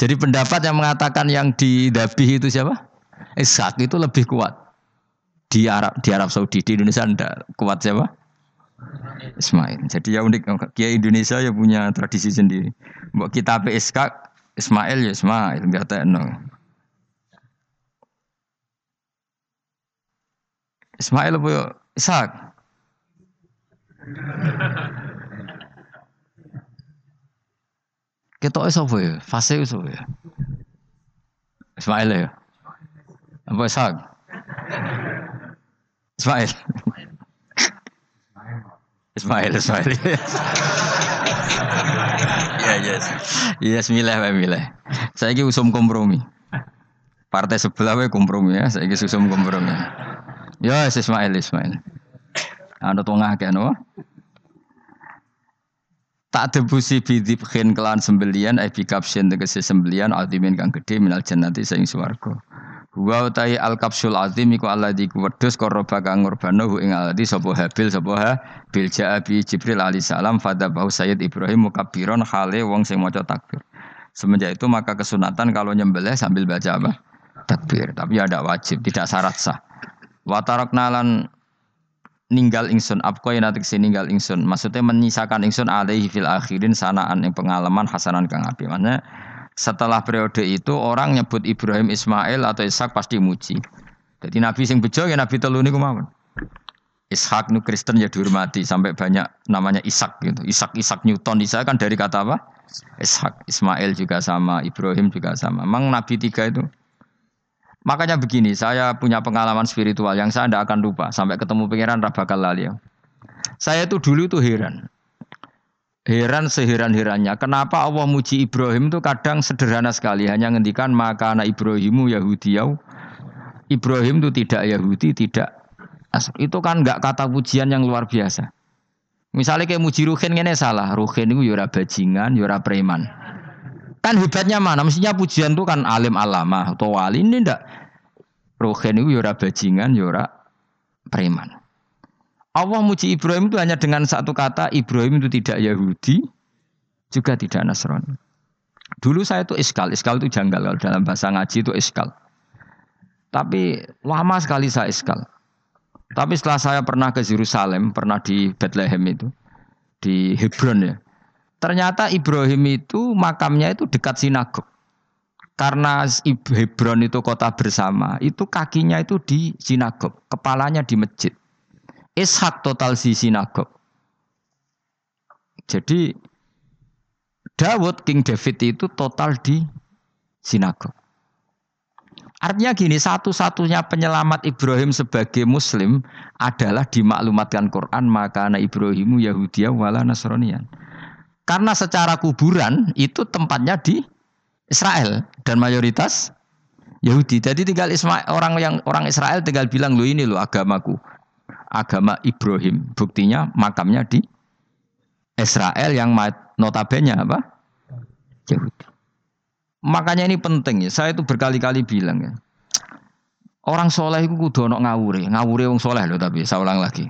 Jadi pendapat yang mengatakan yang di Dabih itu siapa? Ishak itu lebih kuat. Di Arab di Arab Saudi, di Indonesia enggak kuat siapa? Ismail. Jadi ya unik Kiai Indonesia ya punya tradisi sendiri. Mbok kita Ishak Ismail ya Ismail nggak tekno. Ismail apa ya? Kita apa ya? Fase itu ya? Ismail ya? Apa Ishak? Ismail. Ismail, Ismail. Iya, yes. Yes, milih wae milih. Saiki usum kompromi. Partai sebelah wae kompromi ya, saiki usum kompromi. Ya, Ismail, Ismail. Anu tengah kan, no? Tak debusi bidibkhin kelan sembelian, ai bikapsin tegesi sembelian, altimin kang gede minal jannati saing swarga. Wa utai al kapsul azim iku alladzi ku wedhus koroba kang ngurbano ing alladzi sapa habil sapa habil jaa bi Jibril alaihi salam fadabahu Sayyid Ibrahim mukabbiron khale wong sing maca takbir. Semenjak itu maka kesunatan kalau nyembelih sambil baca apa? Takbir. Tapi ada wajib, tidak syarat sah. Wa tarakna lan ninggal ingsun apko yen atik ninggal ingsun. Maksudnya menyisakan ingsun alaihi fil akhirin sanaan ing pengalaman hasanan kang api. Maksudnya setelah periode itu orang nyebut Ibrahim Ismail atau Ishak pasti muji. Jadi Nabi sing bejo ya Nabi telu niku mawon. Ishak nu Kristen ya dihormati sampai banyak namanya Ishak gitu. Ishak Ishak Newton Ishak kan dari kata apa? Ishak. Ismail juga sama, Ibrahim juga sama. Memang Nabi tiga itu. Makanya begini, saya punya pengalaman spiritual yang saya tidak akan lupa sampai ketemu pangeran Rabakal lali. Saya itu dulu itu heran. Heran seheran-herannya, kenapa Allah muji Ibrahim itu kadang sederhana sekali, hanya ngendikan maka anak Ibrahimu Yahudi yau. Ibrahim itu tidak Yahudi, tidak itu kan nggak kata pujian yang luar biasa. Misalnya kayak muji Ruhin ini salah, Ruhin itu yura bajingan, yura preman. Kan hebatnya mana? Mestinya pujian itu kan alim alama atau wali ini ndak. Ruhin itu yura bajingan, yura preman. Allah muji Ibrahim itu hanya dengan satu kata Ibrahim itu tidak Yahudi juga tidak Nasrani. Dulu saya itu iskal, iskal itu janggal dalam bahasa ngaji itu iskal. Tapi lama sekali saya iskal. Tapi setelah saya pernah ke Yerusalem, pernah di Bethlehem itu, di Hebron ya. Ternyata Ibrahim itu makamnya itu dekat sinagog. Karena Hebron itu kota bersama, itu kakinya itu di sinagog, kepalanya di masjid. Ishak total si sinagog. Jadi Dawud King David itu total di sinagog. Artinya gini, satu-satunya penyelamat Ibrahim sebagai Muslim adalah dimaklumatkan Quran maka anak Ibrahimu Yahudiya wala Nasronian. Karena secara kuburan itu tempatnya di Israel dan mayoritas Yahudi. Jadi tinggal Ismail, orang yang orang Israel tinggal bilang lo ini lo agamaku, agama Ibrahim. Buktinya makamnya di Israel yang notabene apa? Yahudi. Makanya ini penting ya. Saya itu berkali-kali bilang ya. Orang soleh itu kudu ono ngawure, ngawure wong soleh loh tapi saya ulang lagi.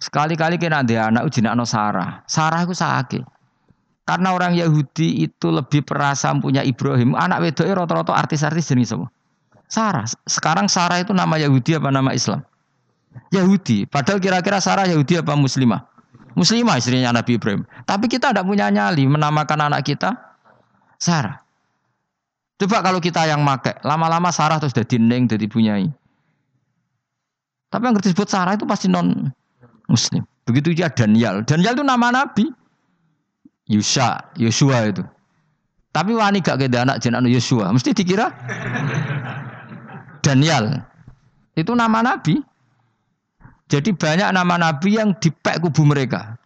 Sekali-kali kena dia anak anak Sarah. Sarah itu sakit. Karena orang Yahudi itu lebih perasa punya Ibrahim. Anak wedoknya rata-rata artis-artis jenis semua. Sarah. Sekarang Sarah itu nama Yahudi apa nama Islam? Yahudi. Padahal kira-kira Sarah Yahudi apa Muslimah? Muslimah istrinya Nabi Ibrahim. Tapi kita tidak punya nyali menamakan anak kita Sarah. Coba kalau kita yang make, lama-lama Sarah terus jadi neng, jadi punyai. Tapi yang disebut Sarah itu pasti non Muslim. Begitu juga Daniel. Daniel itu nama Nabi. Yusha, Yosua itu. Tapi wani gak keda anak jenak Yosua. Mesti dikira Daniel. Itu nama Nabi. Jadi banyak nama Nabi yang dipek kubu mereka.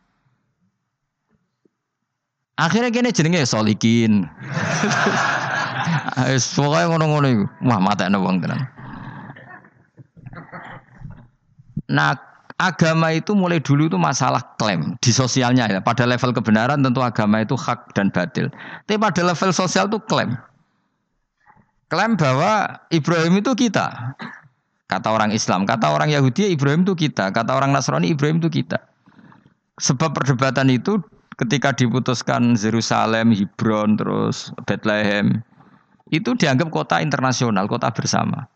Akhirnya kini jenenge Solikin. Wis pokoke ngono-ngono iku. Wah, matekno wong tenan. Nah, agama itu mulai dulu itu masalah klaim di sosialnya ya. Pada level kebenaran tentu agama itu hak dan batil. Tapi pada level sosial itu klaim. Klaim bahwa Ibrahim itu kita. Kata orang Islam, kata orang Yahudi Ibrahim itu kita, kata orang Nasrani Ibrahim itu kita. Sebab perdebatan itu ketika diputuskan Yerusalem, Hebron, terus Bethlehem, itu dianggap kota internasional, kota bersama.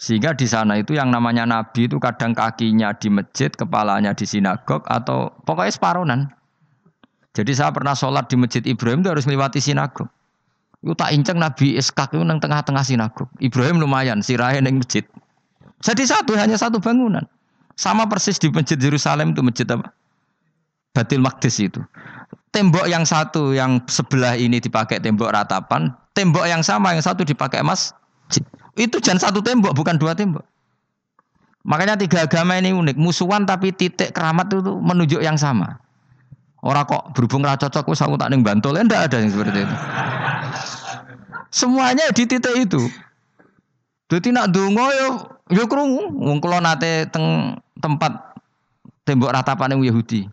Sehingga di sana itu yang namanya nabi itu kadang kakinya di masjid, kepalanya di sinagog atau pokoknya separonan. Jadi saya pernah sholat di masjid Ibrahim itu harus melewati sinagog. Itu tak inceng Nabi Iskak itu nang tengah-tengah sinagog. Ibrahim lumayan, sirahe neng masjid. Jadi satu, hanya satu bangunan. Sama persis di masjid Yerusalem itu masjid apa? Batil Maqdis itu. Tembok yang satu yang sebelah ini dipakai tembok ratapan, tembok yang sama yang satu dipakai emas. Itu jangan satu tembok, bukan dua tembok. Makanya tiga agama ini unik, musuhan tapi titik keramat itu menunjuk yang sama. Orang kok berhubung ra cocok wis aku tak ning Bantul, enggak ada yang seperti itu. Semuanya di titik itu. Jadi nak donga yo yo krungu wong kula nate teng tempat tembok ratapan yang Yahudi.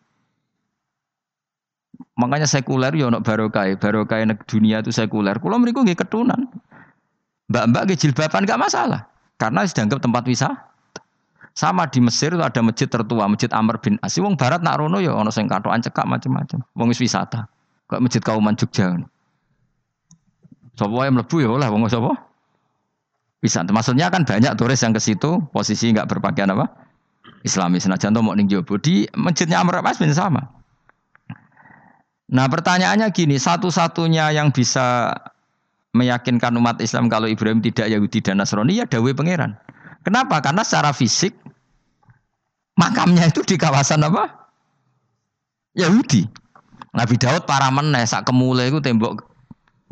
Makanya sekuler ya ono barokai, barokai nek dunia itu sekuler. Kulo mriku nggih ketunan. Mbak-mbak nggih jilbaban gak masalah. Karena dianggap tempat wisata. Sama di Mesir itu ada masjid tertua, Masjid Amr bin As. Wong barat nak rono ya ono sing katokan cekak macam-macam. Wong wis wisata. Kok Masjid Kauman Jogja. Sopo yang mlebu ya oleh wong sapa? Wisata. Maksudnya kan banyak turis yang ke situ posisi nggak berpakaian apa? Islamis. Nah, jantung mau ning jobo di masjidnya Amr bin As sama. Nah pertanyaannya gini, satu-satunya yang bisa meyakinkan umat Islam kalau Ibrahim tidak Yahudi dan Nasrani ya Dawe Pangeran. Kenapa? Karena secara fisik makamnya itu di kawasan apa? Yahudi. Nabi Daud para meneh sak kemule itu tembok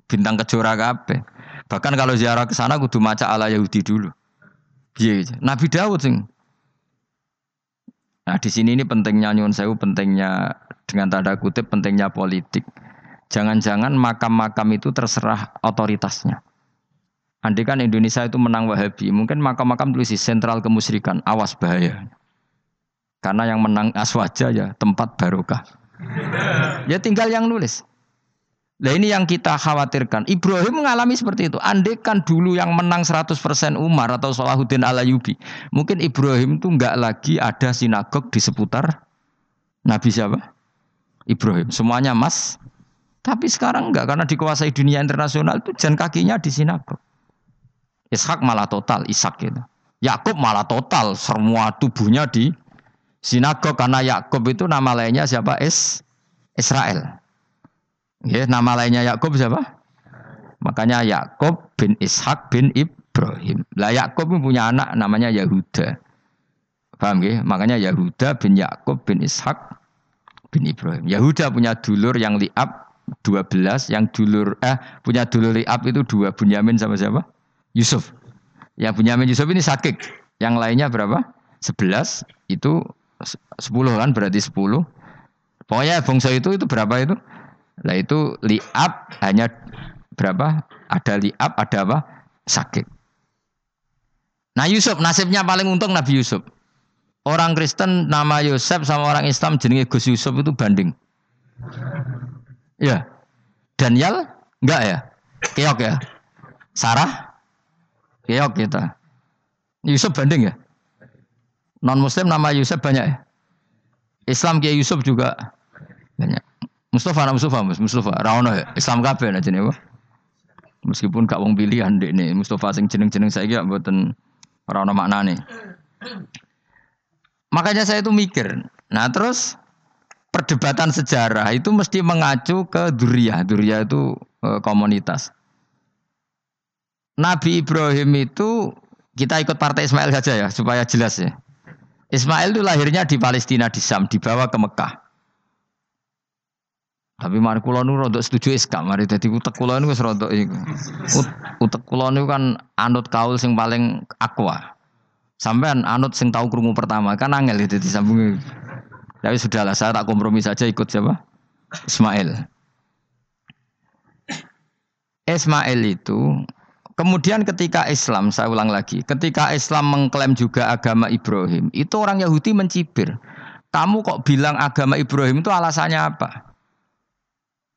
bintang kejora kabeh. Bahkan kalau ziarah ke sana kudu maca ala Yahudi dulu. Iya, Nabi Daud sing. Nah di sini ini pentingnya nyun sewu pentingnya dengan tanda kutip pentingnya politik. Jangan-jangan makam-makam itu terserah otoritasnya. Andai kan Indonesia itu menang Wahabi, mungkin makam-makam tulis sentral kemusyrikan, awas bahaya. Karena yang menang aswaja ya tempat barokah. ya tinggal yang nulis. Nah ini yang kita khawatirkan. Ibrahim mengalami seperti itu. Andai kan dulu yang menang 100% Umar atau Salahuddin Alayubi. Mungkin Ibrahim itu enggak lagi ada sinagog di seputar Nabi siapa? Ibrahim. Semuanya emas. Tapi sekarang enggak karena dikuasai dunia internasional itu jan kakinya di sinagog. Ishak malah total, Ishak gitu. Yakub malah total, semua tubuhnya di sinagog karena Yakub itu nama lainnya siapa? Es Israel. Ya, nama lainnya Yakub siapa? Makanya Yakub bin Ishak bin Ibrahim. Lah Yakub punya anak namanya Yahuda. Paham ya? Makanya Yahuda bin Yakub bin Ishak bin Ibrahim. Yahuda punya dulur yang liab 12, yang dulur eh punya dulur liab itu dua Bunyamin sama siapa? Yusuf. Ya Bunyamin Yusuf ini sakit. Yang lainnya berapa? 11 itu 10 kan berarti 10. Pokoknya bangsa itu itu berapa itu? Lah itu liab hanya berapa? Ada liab, ada apa? Sakit. Nah Yusuf nasibnya paling untung Nabi Yusuf. Orang Kristen nama Yusuf sama orang Islam jenenge Gus Yusuf itu banding. Ya. Daniel enggak ya? Keok ya? Sarah? Keok kita. Yusuf banding ya? Non muslim nama Yusuf banyak ya? Islam Kiai Yusuf juga banyak. Mustafa nama Mustafa, Mustafa. Rawono ya? Islam kabeh aja nih, Meskipun gak wong pilihan dek nih, Mustafa sing jeneng-jeneng saya gak buatan orang makna nih. Makanya saya itu mikir. Nah terus perdebatan sejarah itu mesti mengacu ke Duriyah. Duriyah itu e, komunitas. Nabi Ibrahim itu kita ikut partai Ismail saja ya supaya jelas ya. Ismail itu lahirnya di Palestina di Sam, dibawa ke Mekah. Tapi mari kula nu rodok setuju iskam, mari dadi utek kula niku wis rodok iku. Utek kula niku kan anut kaul sing paling aqua. Sampean anut sing tahu krungu pertama kan angel itu disambung. Tapi sudahlah saya tak kompromi saja ikut siapa? Ismail. Ismail itu kemudian ketika Islam saya ulang lagi, ketika Islam mengklaim juga agama Ibrahim, itu orang Yahudi mencibir. Kamu kok bilang agama Ibrahim itu alasannya apa?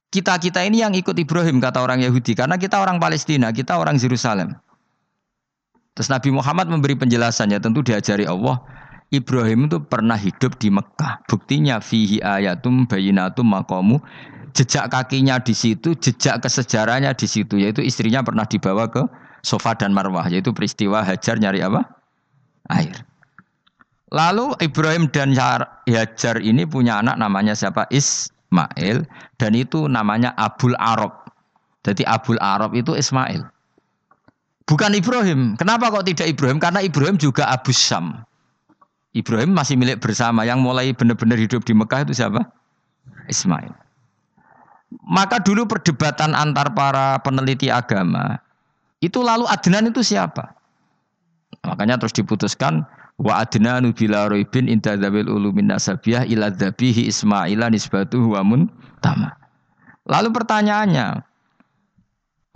Kita-kita ini yang ikut Ibrahim kata orang Yahudi karena kita orang Palestina, kita orang Yerusalem. Terus Nabi Muhammad memberi penjelasannya tentu diajari Allah. Ibrahim itu pernah hidup di Mekah. Buktinya fihi ayatum bayinatum makomu. Jejak kakinya di situ, jejak kesejarahnya di situ. Yaitu istrinya pernah dibawa ke Sofa dan Marwah. Yaitu peristiwa Hajar nyari apa? Air. Lalu Ibrahim dan Hajar ini punya anak namanya siapa? Ismail. Dan itu namanya Abul Arab. Jadi Abul Arab itu Ismail. Bukan Ibrahim. Kenapa kok tidak Ibrahim? Karena Ibrahim juga Abu Sam. Ibrahim masih milik bersama. Yang mulai benar-benar hidup di Mekah itu siapa? Ismail. Maka dulu perdebatan antar para peneliti agama itu lalu Adnan itu siapa? Makanya terus diputuskan wa adnanu bila roibin inda dzabil ulumin nasabiyah ila dzabihi ismaila nisbatuhu wa tama. Lalu pertanyaannya,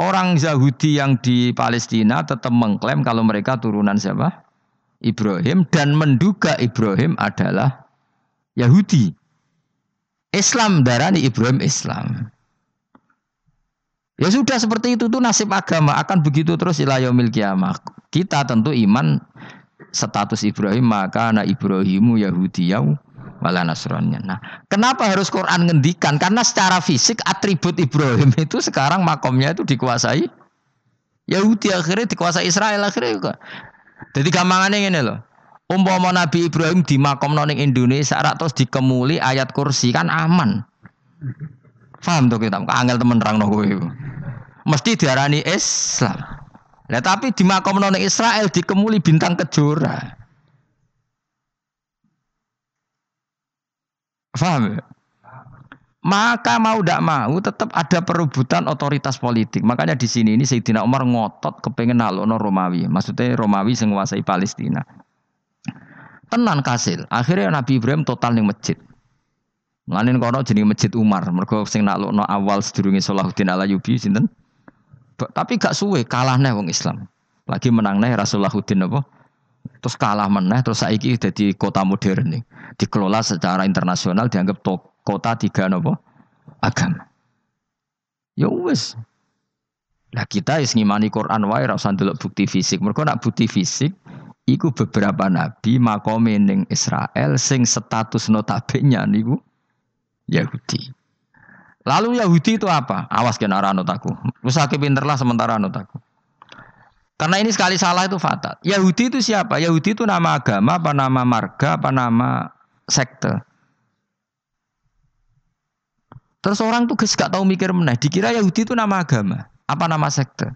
Orang Yahudi yang di Palestina tetap mengklaim kalau mereka turunan siapa? Ibrahim dan menduga Ibrahim adalah Yahudi. Islam darani Ibrahim Islam. Ya sudah seperti itu tuh nasib agama akan begitu terus ilayomil kiamah. Kita tentu iman status Ibrahim maka anak Ibrahimu Yahudi Yahudi wala nasronnya. Nah, kenapa harus Quran ngendikan? Karena secara fisik atribut Ibrahim itu sekarang makomnya itu dikuasai Yahudi akhirnya dikuasai Israel akhirnya juga. Jadi gampangannya ini loh. Umpama Nabi Ibrahim di makom noning Indonesia rak terus dikemuli ayat kursi kan aman. Paham tuh kita? Angel temen terang kowe Mesti diarani Islam. Nah, tapi di makom noning Israel dikemuli bintang kejora. Faham ya? Maka mau tidak mau tetap ada perebutan otoritas politik. Makanya di sini ini Sayyidina Umar ngotot kepengen nalono Romawi. Maksudnya Romawi yang menguasai Palestina. Tenan kasil. Akhirnya Nabi Ibrahim total ning masjid. Melanin kono jadi masjid Umar. Mereka sing nalono awal sedurunge Salahuddin Alayubi sinten. Tapi gak suwe kalah nih wong Islam. Lagi menang nih Rasulullahuddin apa? Terus kalah meneh terus saiki jadi kota modern nih. Dikelola secara internasional dianggap to, kota tiga nopo agama. Ya wis. Lah kita is ngimani Quran wae ora usah bukti fisik. Mergo nak bukti fisik iku beberapa nabi makome ning Israel sing status notabene niku Yahudi. Lalu Yahudi itu apa? Awas kena anut aku. Wis pinter lah sementara anut aku. Karena ini sekali salah itu fatal. Yahudi itu siapa? Yahudi itu nama agama, apa nama marga, apa nama sekte. Terus orang tuh gak tahu mikir meneh. Dikira Yahudi itu nama agama, apa nama sekte.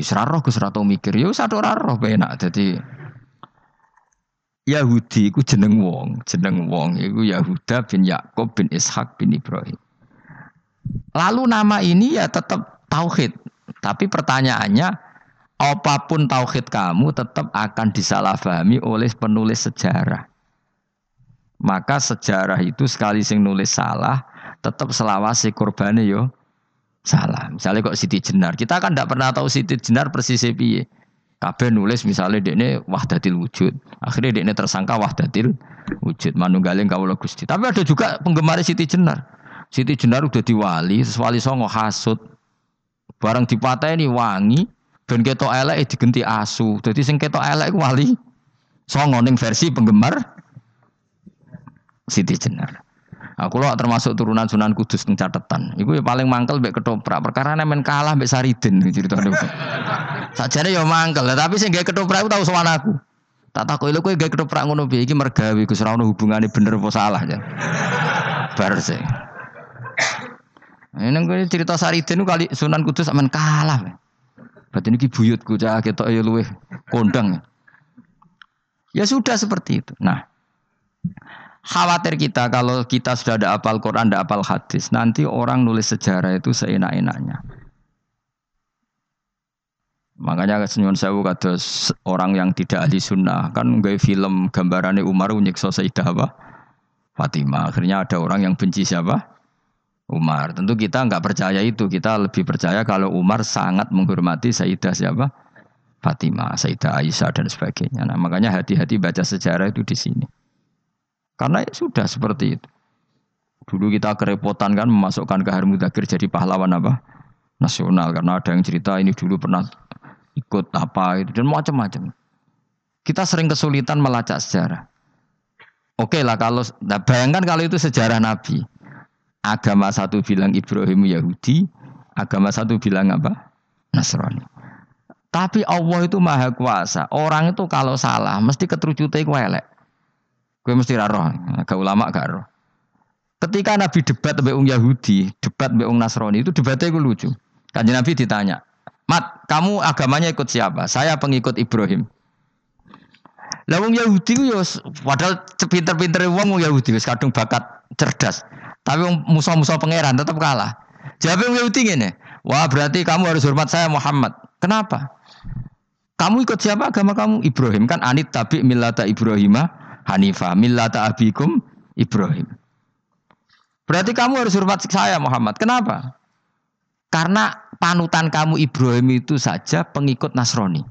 Isra roh gus tahu mikir. Ya satu roh enak. Jadi Yahudi iku jeneng wong, jeneng wong iku Yahuda bin Yakub bin Ishak bin Ibrahim. Lalu nama ini ya tetap tauhid. Tapi pertanyaannya, apa pun tauhid kamu tetap akan disalahpahami oleh penulis sejarah. Maka sejarah itu sekali sing nulis salah, tetap selawasi korbannya yo salah. Misalnya kok Siti Jenar, kita kan tidak pernah tahu Siti Jenar persis piye. Kabeh nulis misalnya dekne wahdatil wujud. Akhirnya dekne tersangka wahdatil wujud. Manunggaling kawula Gusti. Tapi ada juga penggemar Siti Jenar. Siti Jenar udah diwali, wali songo hasut. Barang dipateni wangi, ben ketok elek digenti asu. Jadi sing ketok elek wali songo ning versi penggemar Siti Jenar. Aku loh termasuk turunan Sunan Kudus teng catatan. Iku ya paling mangkel mbek ketoprak. Perkara men kalah mbek Saridin ceritane. Sajane ya mangkel, tapi sing gawe ketoprak tahu sowan aku. Tak takoki lho kowe gawe ketoprak ngono piye iki mergawi Gus ora ono hubungane bener apa salah ya. Bar sih. Ini gue cerita Saridin kali Sunan Kudus men kalah. Berarti ini buyutku cah ketok ya luweh kondang. Ya sudah seperti itu. Nah, Khawatir kita kalau kita sudah ada apal Quran, ada apal hadis, nanti orang nulis sejarah itu seenak-enaknya. Makanya senyum sewu kata orang yang tidak ahli sunnah kan nggak film gambarannya Umar nyiksa Sayyidah apa? Fatimah. Akhirnya ada orang yang benci siapa? Umar. Tentu kita nggak percaya itu. Kita lebih percaya kalau Umar sangat menghormati Sayyidah siapa? Fatimah, Sayyidah Aisyah dan sebagainya. Nah, makanya hati-hati baca sejarah itu di sini. Karena ya sudah seperti itu. Dulu kita kerepotan kan memasukkan Kahar Mudakir jadi pahlawan apa? Nasional. Karena ada yang cerita ini dulu pernah ikut apa itu dan macam-macam. Kita sering kesulitan melacak sejarah. Oke lah kalau nah bayangkan kalau itu sejarah Nabi. Agama satu bilang Ibrahim Yahudi, agama satu bilang apa? Nasrani. Tapi Allah itu maha kuasa. Orang itu kalau salah mesti keterucutnya itu elek. Gue mesti roh, gak ulama gak roh. Ketika Nabi debat dengan orang Yahudi, debat dengan orang Nasrani itu debatnya gue lucu. Kanjeng Nabi ditanya, Mat, kamu agamanya ikut siapa? Saya pengikut Ibrahim. Lah wong Yahudi ku yo padahal pinter-pinter wong wong Yahudi wis kadung bakat cerdas. Tapi wong musuh-musuh pangeran tetap kalah. Jawab wong Yahudi ngene, "Wah, berarti kamu harus hormat saya Muhammad." Kenapa? Kamu ikut siapa agama kamu? Ibrahim kan anit tabi millata Ibrahimah Hanifah millata abikum Ibrahim. Berarti kamu harus hormat saya Muhammad. Kenapa? Karena panutan kamu Ibrahim itu saja pengikut Nasrani.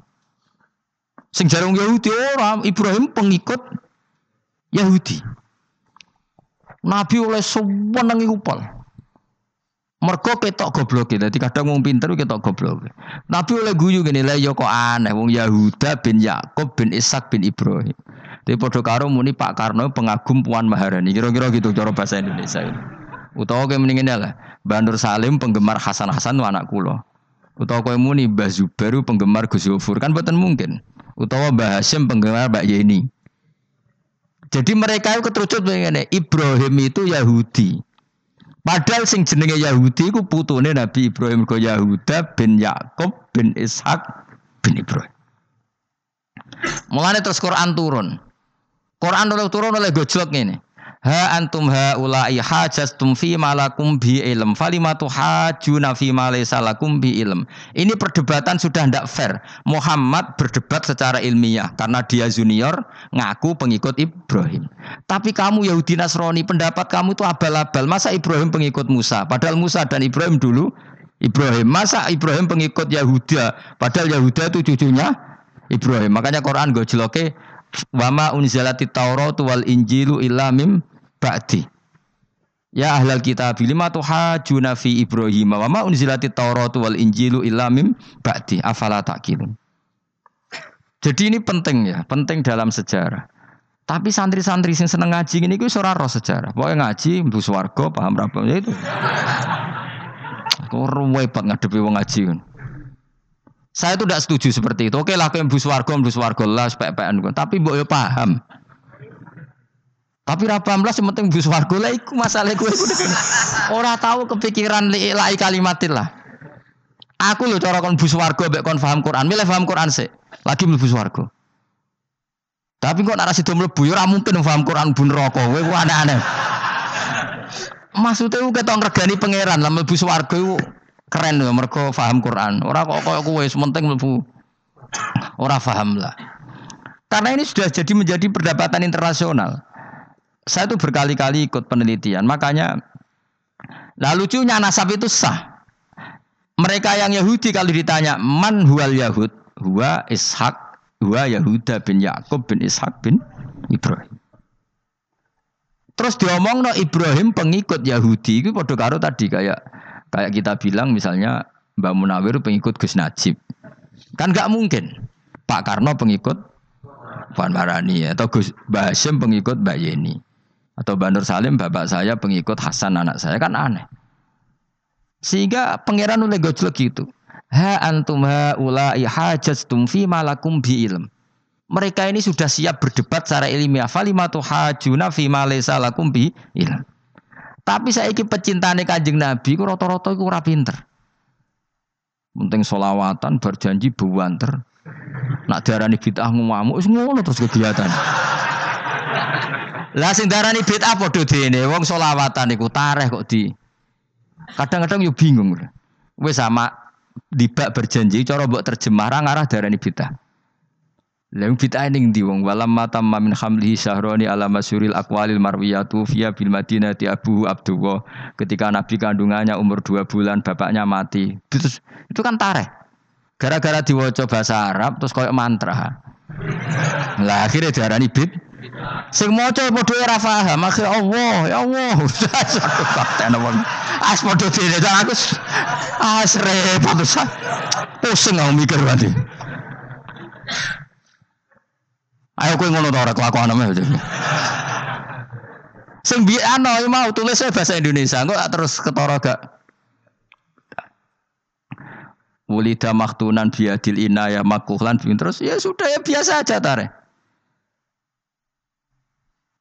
Sing jarung Yahudi orang Ibrahim pengikut Yahudi. Nabi oleh sewenang upal. Mergo ketok goblok Jadi kadang wong pinter ketok goblok. Nabi oleh guyu gini lah ya kok aneh wong Yahuda bin Yakub bin Ishak bin Ibrahim. Tapi podo karo muni Pak Karno pengagum Puan Maharani. Kira-kira gitu cara bahasa Indonesia ini. Utawa kayak mendingin lah. Bandur Salim penggemar Hasan Hasan anak kulo. Utawa kayak muni Mbah Zubair penggemar Gus Yofur. Kan buatan mungkin. Utawa Mbah Hashim penggemar Mbak Yeni. Jadi mereka itu keterucut begini. Ibrahim itu Yahudi. Padahal sing jenenge Yahudi ku putune Nabi Ibrahim ko Yahuda bin Yakub bin Ishak bin Ibrahim. Mulane terus Quran turun. Quran oleh turun oleh gojlok ini. Ha antum ha ulai hajastum fi malakum bi ilm falimatu hajuna fi ma lakum bi ilm. Ini perdebatan sudah tidak fair. Muhammad berdebat secara ilmiah karena dia junior ngaku pengikut Ibrahim. Tapi kamu Yahudi Nasrani pendapat kamu itu abal-abal. Masa Ibrahim pengikut Musa? Padahal Musa dan Ibrahim dulu Ibrahim. Masa Ibrahim pengikut Yahuda? Padahal Yahuda itu cucunya Ibrahim. Makanya Quran gojloke Wama unzalati Taurat wal Injilu illa mim ba'di. Ya ahlal kitab lima tuhajuna fi Ibrahim wa ma unzilati Taurat wal Injilu illa mim ba'di afala taqilun. Jadi ini penting ya, penting dalam sejarah. Tapi santri-santri sing seneng ngaji ini kuwi ora roh sejarah. Pokoknya ngaji mlebu swarga paham ra ya itu. Kok repot ngadepi wong ngaji kan. Saya itu tidak setuju seperti itu. Oke lah, kayak bus warga, bus warga lah, SPPN. Tapi mbok yo paham. Tapi rapam lah, penting bus warga lah, iku masalah gue. Orang tahu kepikiran lai kalimatin lah. Aku loh cara kon bus warga, mbek kon paham Quran. Milih paham Quran sih. Lagi bus warga. Tapi kok narasi sido mlebu ya mungkin paham Quran bun rokok. Ku aneh-aneh. Maksudnya ku ketok regani pangeran lah mlebu swarga iku keren lho mergo paham Quran. Ora kok koyo kowe sementing mlebu ora paham lah. Karena ini sudah jadi menjadi perdebatan internasional. Saya itu berkali-kali ikut penelitian, makanya Nah lucunya nasab itu sah. Mereka yang Yahudi kalau ditanya man huwal Yahud, huwa Ishak, huwa Yahuda bin Yakub bin Ishak bin Ibrahim. Terus diomong no Ibrahim pengikut Yahudi itu pada karo tadi kayak kayak kita bilang misalnya Mbak Munawir pengikut Gus Najib. Kan nggak mungkin. Pak Karno pengikut Puan Marani atau Gus Basim pengikut Mbak Yeni. Atau Bandur Salim bapak saya pengikut Hasan anak saya kan aneh. Sehingga pangeran oleh gojlek gitu. Ha antum ha ulai hajastum fi malakum bi ilm. Mereka ini sudah siap berdebat secara ilmiah. Falimatu hajuna fi laysa lakum bi ilm. Tapi saya iki pecintane Kanjeng Nabi ku rata-rata iku ora pinter. Penting solawatan berjanji buanter. Nak diarani bid'ah ngamuk wis ngono terus kegiatan. Lah sing darani bid'ah padha dene wong selawatan iku tareh kok di. Kadang-kadang yo bingung. Wis sama dibak berjanji cara mbok terjemah ra ngarah darani bid'ah. Lah bid'ah ning ndi wong walam matam min hamlihi syahroni ala masyuril aqwalil marwiyatu fiya bil madinati abu abdullah ketika nabi kandungannya umur dua bulan bapaknya mati. Terus itu kan tareh. Gara-gara diwaca bahasa Arab terus koyok mantra. Lah akhirnya diarani bid Sing maca padha ora paham, akhir Allah, ya Allah. Fakten wong. As padha dene aku as repot pusing aku mikir berarti. Ayo kowe ngono ta ora kelakuan aja. Sing biyen ana mau tulis bahasa Indonesia, kok terus ketara gak Wulida maktunan biadil inaya makuhlan terus ya sudah ya biasa aja tarik.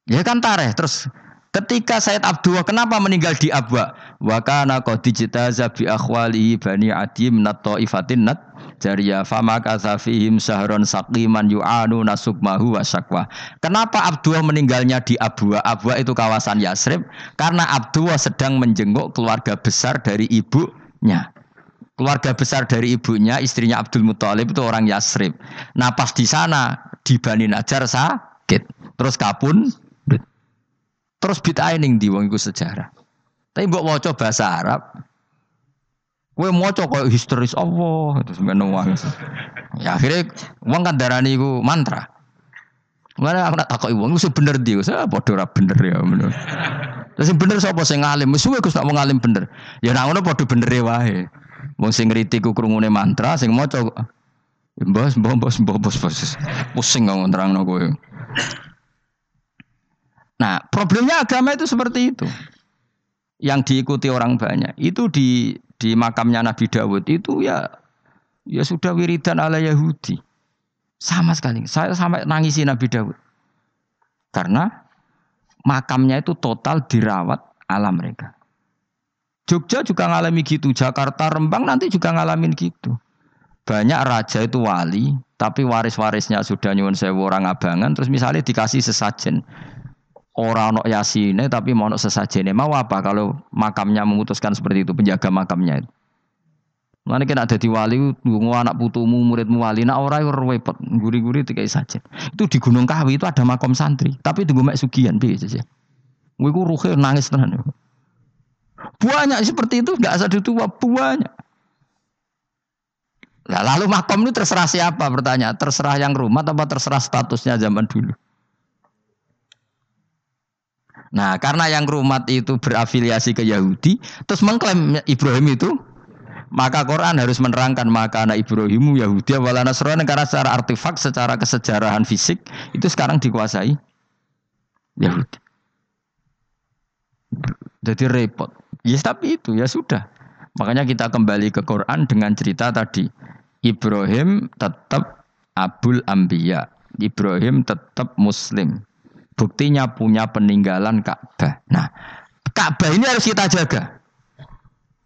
Ya kan tareh. Terus ketika Said Abdullah kenapa meninggal di Abwa? Wa kana qad dijtaza bi akhwalihi bani Adi min ifatin nat jariya fama kasafihim sahron saqiman yu'anu nasukmahu wa syakwa. Kenapa Abdullah meninggalnya di Abwa? Abwa itu kawasan Yasrib karena Abdullah sedang menjenguk keluarga besar dari ibunya. Keluarga besar dari ibunya, istrinya Abdul Muthalib itu orang Yasrib. Nah pas di sana di Bani Najar sakit. Terus kapun Terus bid'ah ning di wong iku sejarah. Tapi mbok maca bahasa Arab, kowe maca koyo historis Allah terus ngono wae. Ya akhirnya wong kan darani iku mantra. Mana aku nak takoki wong sing bener ndi? Saya ora bener ya ngono. Terus bener sapa sing ngalim? Suwe Gus nak wong ngalim bener. Ya nak ngono padha bener wae. Wong sing ngritik ku mantra, sing maca Bos, bos, bos, bos, bos, bos. Pusing ngomong terang kowe. Nah, problemnya agama itu seperti itu. Yang diikuti orang banyak. Itu di di makamnya Nabi Dawud itu ya ya sudah wiridan ala Yahudi. Sama sekali. Saya sampai nangisi Nabi Dawud. Karena makamnya itu total dirawat ala mereka. Jogja juga ngalami gitu, Jakarta, Rembang nanti juga ngalamin gitu. Banyak raja itu wali, tapi waris-warisnya sudah nyuwun sewu orang abangan, terus misalnya dikasih sesajen orang no yasine tapi mau sesajene mau apa kalau makamnya memutuskan seperti itu penjaga makamnya itu Mana kena ada di wali, nunggu anak putumu, muridmu wali, nak orang yang repot, guri-guri tiga saja. Itu di Gunung Kawi itu ada makam santri, tapi tunggu mek sugian biasa sih. Gue ruhe nangis tenan. Banyak seperti itu, nggak ada tua banyak. Nah, lalu makam ini terserah siapa bertanya? Terserah yang rumah atau terserah statusnya zaman dulu? Nah, karena yang rumat itu berafiliasi ke Yahudi, terus mengklaim Ibrahim itu, maka Quran harus menerangkan maka anak Ibrahimu Yahudi wala Nasrani karena secara artefak, secara kesejarahan fisik itu sekarang dikuasai Yahudi. Jadi repot. Ya tapi itu ya sudah. Makanya kita kembali ke Quran dengan cerita tadi. Ibrahim tetap Abul Ambiya. Ibrahim tetap Muslim. Buktinya punya peninggalan Ka'bah. Nah, Ka'bah ini harus kita jaga.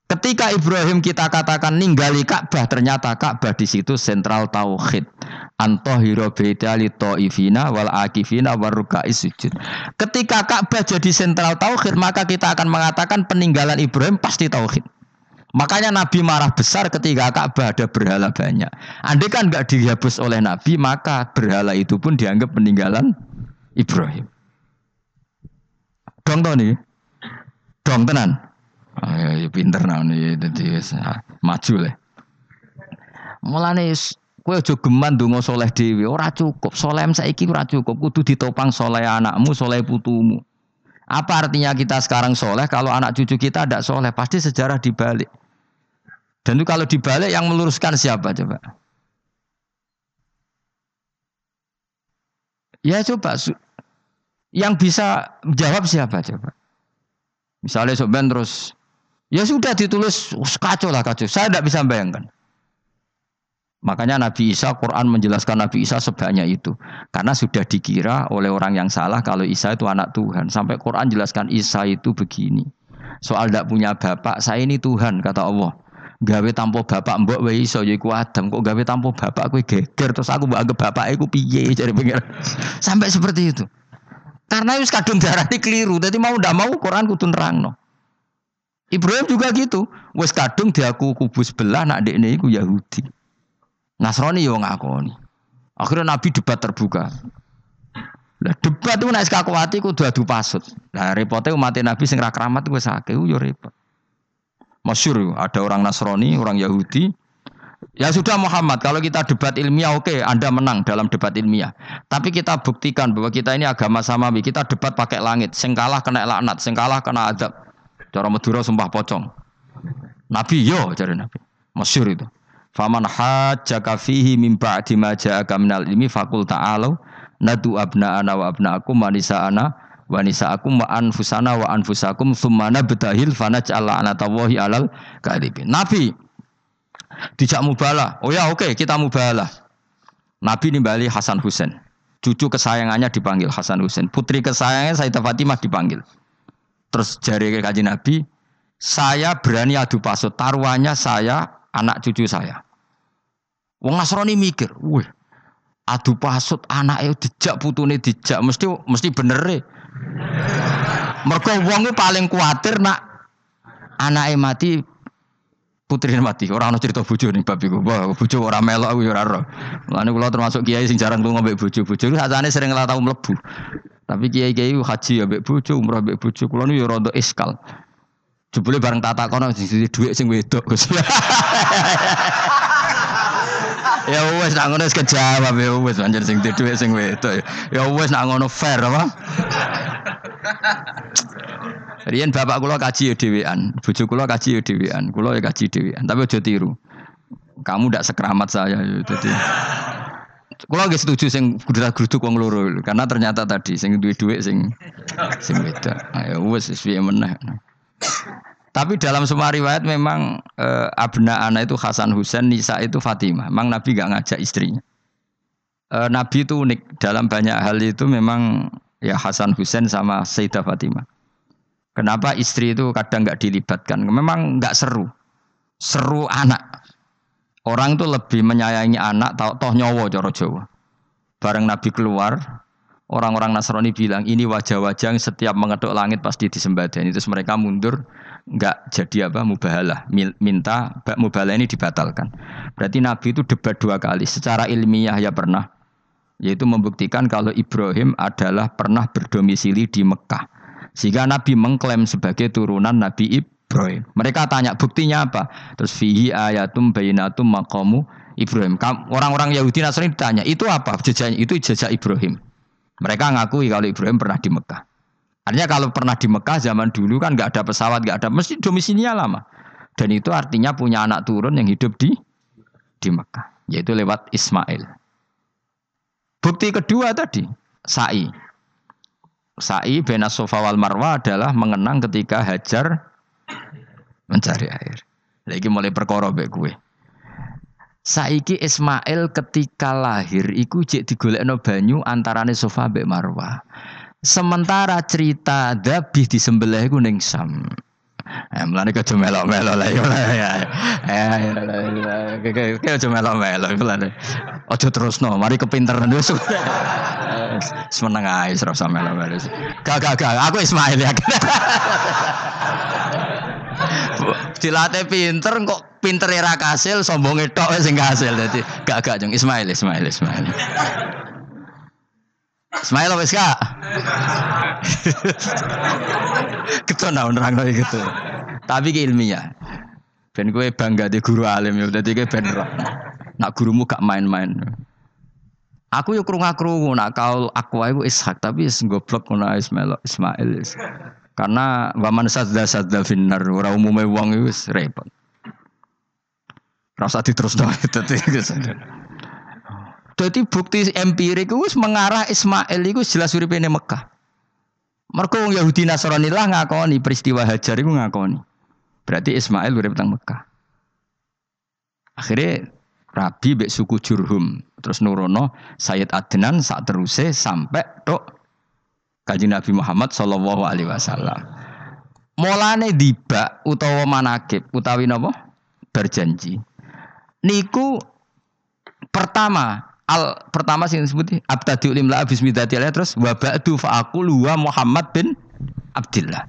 Ketika Ibrahim kita katakan ninggali Ka'bah, ternyata Ka'bah di situ sentral tauhid. antahira baita li taifina wal akifina warukais sujud. Ketika Ka'bah jadi sentral tauhid, maka kita akan mengatakan peninggalan Ibrahim pasti tauhid. Makanya Nabi marah besar ketika Ka'bah ada berhala banyak. Andai kan nggak dihapus oleh Nabi, maka berhala itu pun dianggap peninggalan Ibrahim. Dong tau nih, dong tenan. Oh, ya, ya pinter nah nih, jadi maju lah. Mulane Kowe aja geman donga soleh dhewe, ora cukup. Soleh saiki ora cukup, kudu ditopang soleh anakmu, soleh putumu. Apa artinya kita sekarang soleh kalau anak cucu kita tidak soleh? Pasti sejarah dibalik. Dan itu kalau dibalik yang meluruskan siapa coba? Ya coba yang bisa jawab siapa coba? Misalnya sobat terus ya sudah ditulis kacau lah kacau. Saya tidak bisa bayangkan. Makanya Nabi Isa, Quran menjelaskan Nabi Isa sebanyak itu. Karena sudah dikira oleh orang yang salah kalau Isa itu anak Tuhan. Sampai Quran jelaskan Isa itu begini. Soal tidak punya bapak, saya ini Tuhan, kata Allah. Gawe tanpa bapak mbok wae iso ya iku Adam kok gawe tanpa bapak kowe geger terus aku mbok anggap bapak iku piye jadi pengen sampai seperti itu karena wis kadung darani keliru jadi mau ndak mau Quran kudu nerangno Ibrahim juga gitu wis kadung diaku kubus belah nak dekne iku Yahudi Nasrani yo ngakoni. Akhirnya Nabi debat terbuka. Lah debat itu nek kakuati kudu adu pasut. Lah repote umat Nabi sing ra kramat sakit yo repot. Masyur ada orang Nasrani, orang Yahudi. Ya sudah Muhammad, kalau kita debat ilmiah oke, okay, Anda menang dalam debat ilmiah. Tapi kita buktikan bahwa kita ini agama samawi. Kita debat pakai langit. Sing kalah kena laknat, sing kalah kena adab. Cara Madura sumpah pocong. Nabi yo cari Nabi. Masyur itu. Faman hajjaka fihi min ba'di ma ja'aka minal ilmi faqul ta'alu nadu abna'ana wa abna'akum wa nisa'ana wa nisa'akum wa anfusana wa anfusakum thumma nabtahil fanaj'al la'natallahi 'alal kadhibin. Nabi dijak mubalah. Oh ya oke okay, kita mubalah. Nabi nimbali Hasan Husain. Cucu kesayangannya dipanggil Hasan Husain. Putri kesayangannya Sayyidah Fatimah dipanggil. Terus jari kaji Nabi, saya berani adu pasut. Taruhannya saya anak cucu saya. Wong Nasrani mikir, wih, adu pasut anak itu dijak putune dijak mesti mesti bener e. Mergo wong paling kuatir nak anake mati putri mati. Orang ana cerita bojo ning bab iku. Wah, bojo ora melok aku ya ora ora. Mulane termasuk kiai sing jarang lunga mbek bojo. Bojo sajane sering lah tau mlebu. Tapi kiai-kiai haji ya mbek bojo, umrah mbek bojo. Kula ya rada iskal. Jebule bareng tata kono sing dhuwit sing wedok ya wes nak ngono wis ya wes pancen sing dhuwit sing wedok. Ya wes nak ngono fair apa? Riyen bapak kula kaji ya dhewean, bojo kula kaji ya dhewean, kula ya kaji dhewean, tapi aja tiru. Kamu ndak sekeramat saya ya dadi. Kula nggih setuju sing gudra-gruduk wong loro karena ternyata tadi sing duwe dhuwit sing sing wedok. Ayo wes wis piye meneh. Tapi dalam semua riwayat memang e, abna ana itu Hasan Husain, Nisa itu Fatimah. Memang Nabi gak ngajak istrinya. E, Nabi itu unik dalam banyak hal itu memang ya Hasan Husain sama Sayyidah Fatimah. Kenapa istri itu kadang nggak dilibatkan? Memang nggak seru. Seru anak. Orang itu lebih menyayangi anak, toh, toh nyowo coro Jawa. Bareng Nabi keluar, orang-orang Nasrani bilang ini wajah-wajah yang setiap mengetuk langit pasti disembah dan itu mereka mundur nggak jadi apa mubahalah minta mubahalah ini dibatalkan berarti Nabi itu debat dua kali secara ilmiah ya pernah yaitu membuktikan kalau Ibrahim adalah pernah berdomisili di Mekah sehingga Nabi mengklaim sebagai turunan Nabi Ibrahim mereka tanya buktinya apa terus fihi ayatum bayinatum maqamu Ibrahim orang-orang Yahudi Nasrani ditanya itu apa jejaknya itu jejak Ibrahim mereka ngakui kalau Ibrahim pernah di Mekah. Artinya kalau pernah di Mekah zaman dulu kan nggak ada pesawat, nggak ada, mesti domisilinya lama. Dan itu artinya punya anak turun yang hidup di di Mekah, yaitu lewat Ismail. Bukti kedua tadi, sa'i. Sa'i bena sofa wal marwa adalah mengenang ketika Hajar mencari air. Lagi mulai perkara gue. Saiki Ismail ketika lahir iku jek digolekno banyu antarane Sofa mbek Marwah. Sementara cerita Dabih disembelih iku ning Sam. Eh, mulane kudu melok-melok lah ya. Eh, kayak aja melok-melok mulane. Aja terusno, mari kepinteran wis. Semeneng ae ora usah melok-melok. Gak gak gak, aku Ismail ya. Dilatih pinter kok pinter era kasil sombonge tok sing kasil dadi gak gak jeng Ismail Ismail Ismail. Ismail wis gak? Keton nerang gitu. Tapi ki ilmiah. Ben kowe bangga di guru alim ya dadi kowe ben Nak gurumu gak main-main. Aku yo krungu-krungu nak kaul aku iku Ishak tapi wis goblok ngono Ismail Ismail. Karena waman sadda sadda finnar ora umume wong wis repot. Rasa diterusno dadi Jadi bukti empirik itu mengarah Ismail itu jelas uripe Mekah. Mereka wong Yahudi Nasrani lah ngakoni peristiwa Hajar itu ngakoni. Berarti Ismail urip teng Mekah. Akhirnya Rabi bek suku Jurhum terus nurono Sayyid Adnan saat terusé sampai tok kaji Nabi Muhammad Shallallahu Alaihi Wasallam. Mulane diba utawa manakib utawi napa berjanji. Niku pertama al pertama sing disebut abtadi limla bismillahirrahmanirrahim terus wa ba'du fa wa Muhammad bin Abdullah.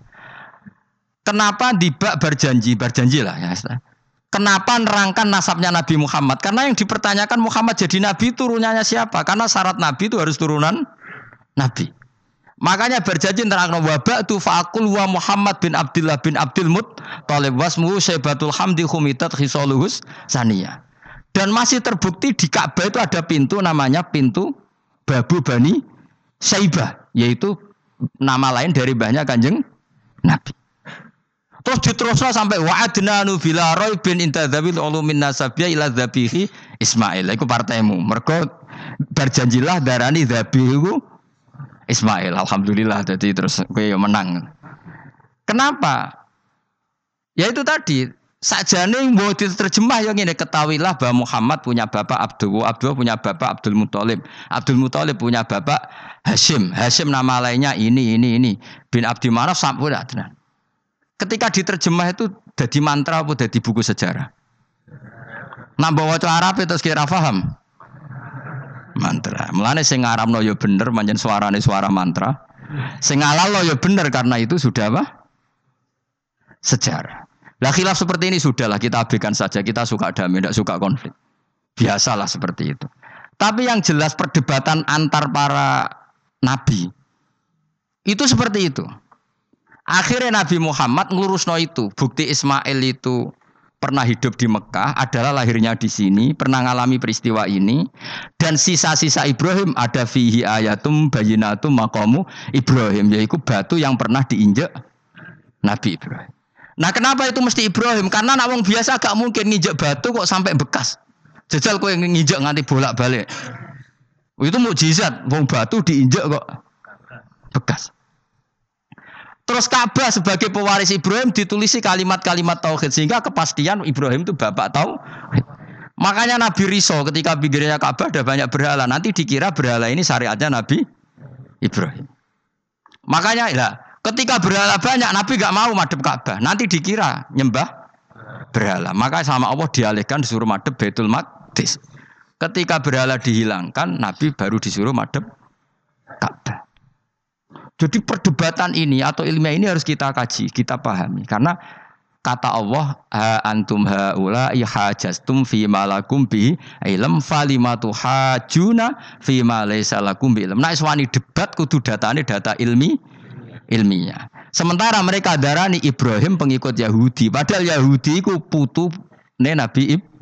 Kenapa dibak berjanji berjanji lah ya. Kenapa nerangkan nasabnya Nabi Muhammad? Karena yang dipertanyakan Muhammad jadi Nabi turunannya siapa? Karena syarat Nabi itu harus turunan Nabi. Makanya berjanji terang wabak tu faakul wa Muhammad bin Abdullah bin Abdul Mut Talib wasmuhu syaibatul hamdi khumitat khisaluhus saniyah. Dan masih terbukti di Ka'bah itu ada pintu namanya pintu Babu Bani Saibah, yaitu nama lain dari banyak kanjeng Nabi. Terus diteruslah sampai wa'adnanu bila roy bin intadzabil ulumin nasabiyah ila dzabihi Ismail. Itu partaimu. Mereka berjanjilah darani dzabihu Ismail. Alhamdulillah jadi terus gue menang. Kenapa? Ya itu tadi Sakjane mau diterjemah yang ini ketahuilah bahwa Muhammad punya bapak Abdul, Abdul punya bapak Abdul Muthalib, Abdul Muthalib punya bapak Hashim, Hashim nama lainnya ini ini ini bin Abdi Manaf tenan. Ketika diterjemah itu jadi mantra apa jadi buku sejarah? Nambah waca Arab itu kira paham? Mantra. Mulane sing ngaramno ya bener manjen suarane suara mantra. Sing lo ya bener karena itu sudah apa? Sejarah. Lah khilaf seperti ini sudahlah kita abaikan saja. Kita suka damai, tidak suka konflik. Biasalah seperti itu. Tapi yang jelas perdebatan antar para nabi itu seperti itu. Akhirnya Nabi Muhammad ngelurusno itu. Bukti Ismail itu pernah hidup di Mekah, adalah lahirnya di sini, pernah mengalami peristiwa ini, dan sisa-sisa Ibrahim ada fihi ayatum bayinatum makomu Ibrahim, yaitu batu yang pernah diinjak Nabi Ibrahim. Nah kenapa itu mesti Ibrahim? Karena nak wong biasa gak mungkin nginjek batu kok sampai bekas. Jajal kok yang nginjek nganti bolak balik. Itu mukjizat, wong batu diinjek kok bekas. Terus Ka'bah sebagai pewaris Ibrahim ditulisi kalimat-kalimat tauhid sehingga kepastian Ibrahim itu bapak tahu. Makanya Nabi Riso ketika pinggirnya Ka'bah ada banyak berhala, nanti dikira berhala ini syariatnya Nabi Ibrahim. Makanya ya Ketika berhala banyak, Nabi gak mau madep Ka'bah. Nanti dikira nyembah berhala. Maka sama Allah dialihkan disuruh madep Baitul Maqdis. Ketika berhala dihilangkan, Nabi baru disuruh madep Ka'bah. Jadi perdebatan ini atau ilmiah ini harus kita kaji, kita pahami. Karena kata Allah ha antum haula ihajastum fi malakum bi ilm falimatu hajuna fi ma laysa lakum bi ilm. Nah iswani debat kudu datane data ilmi ilmiah. Sementara mereka darani Ibrahim pengikut Yahudi, padahal Yahudi itu putu Nabi Ibrahim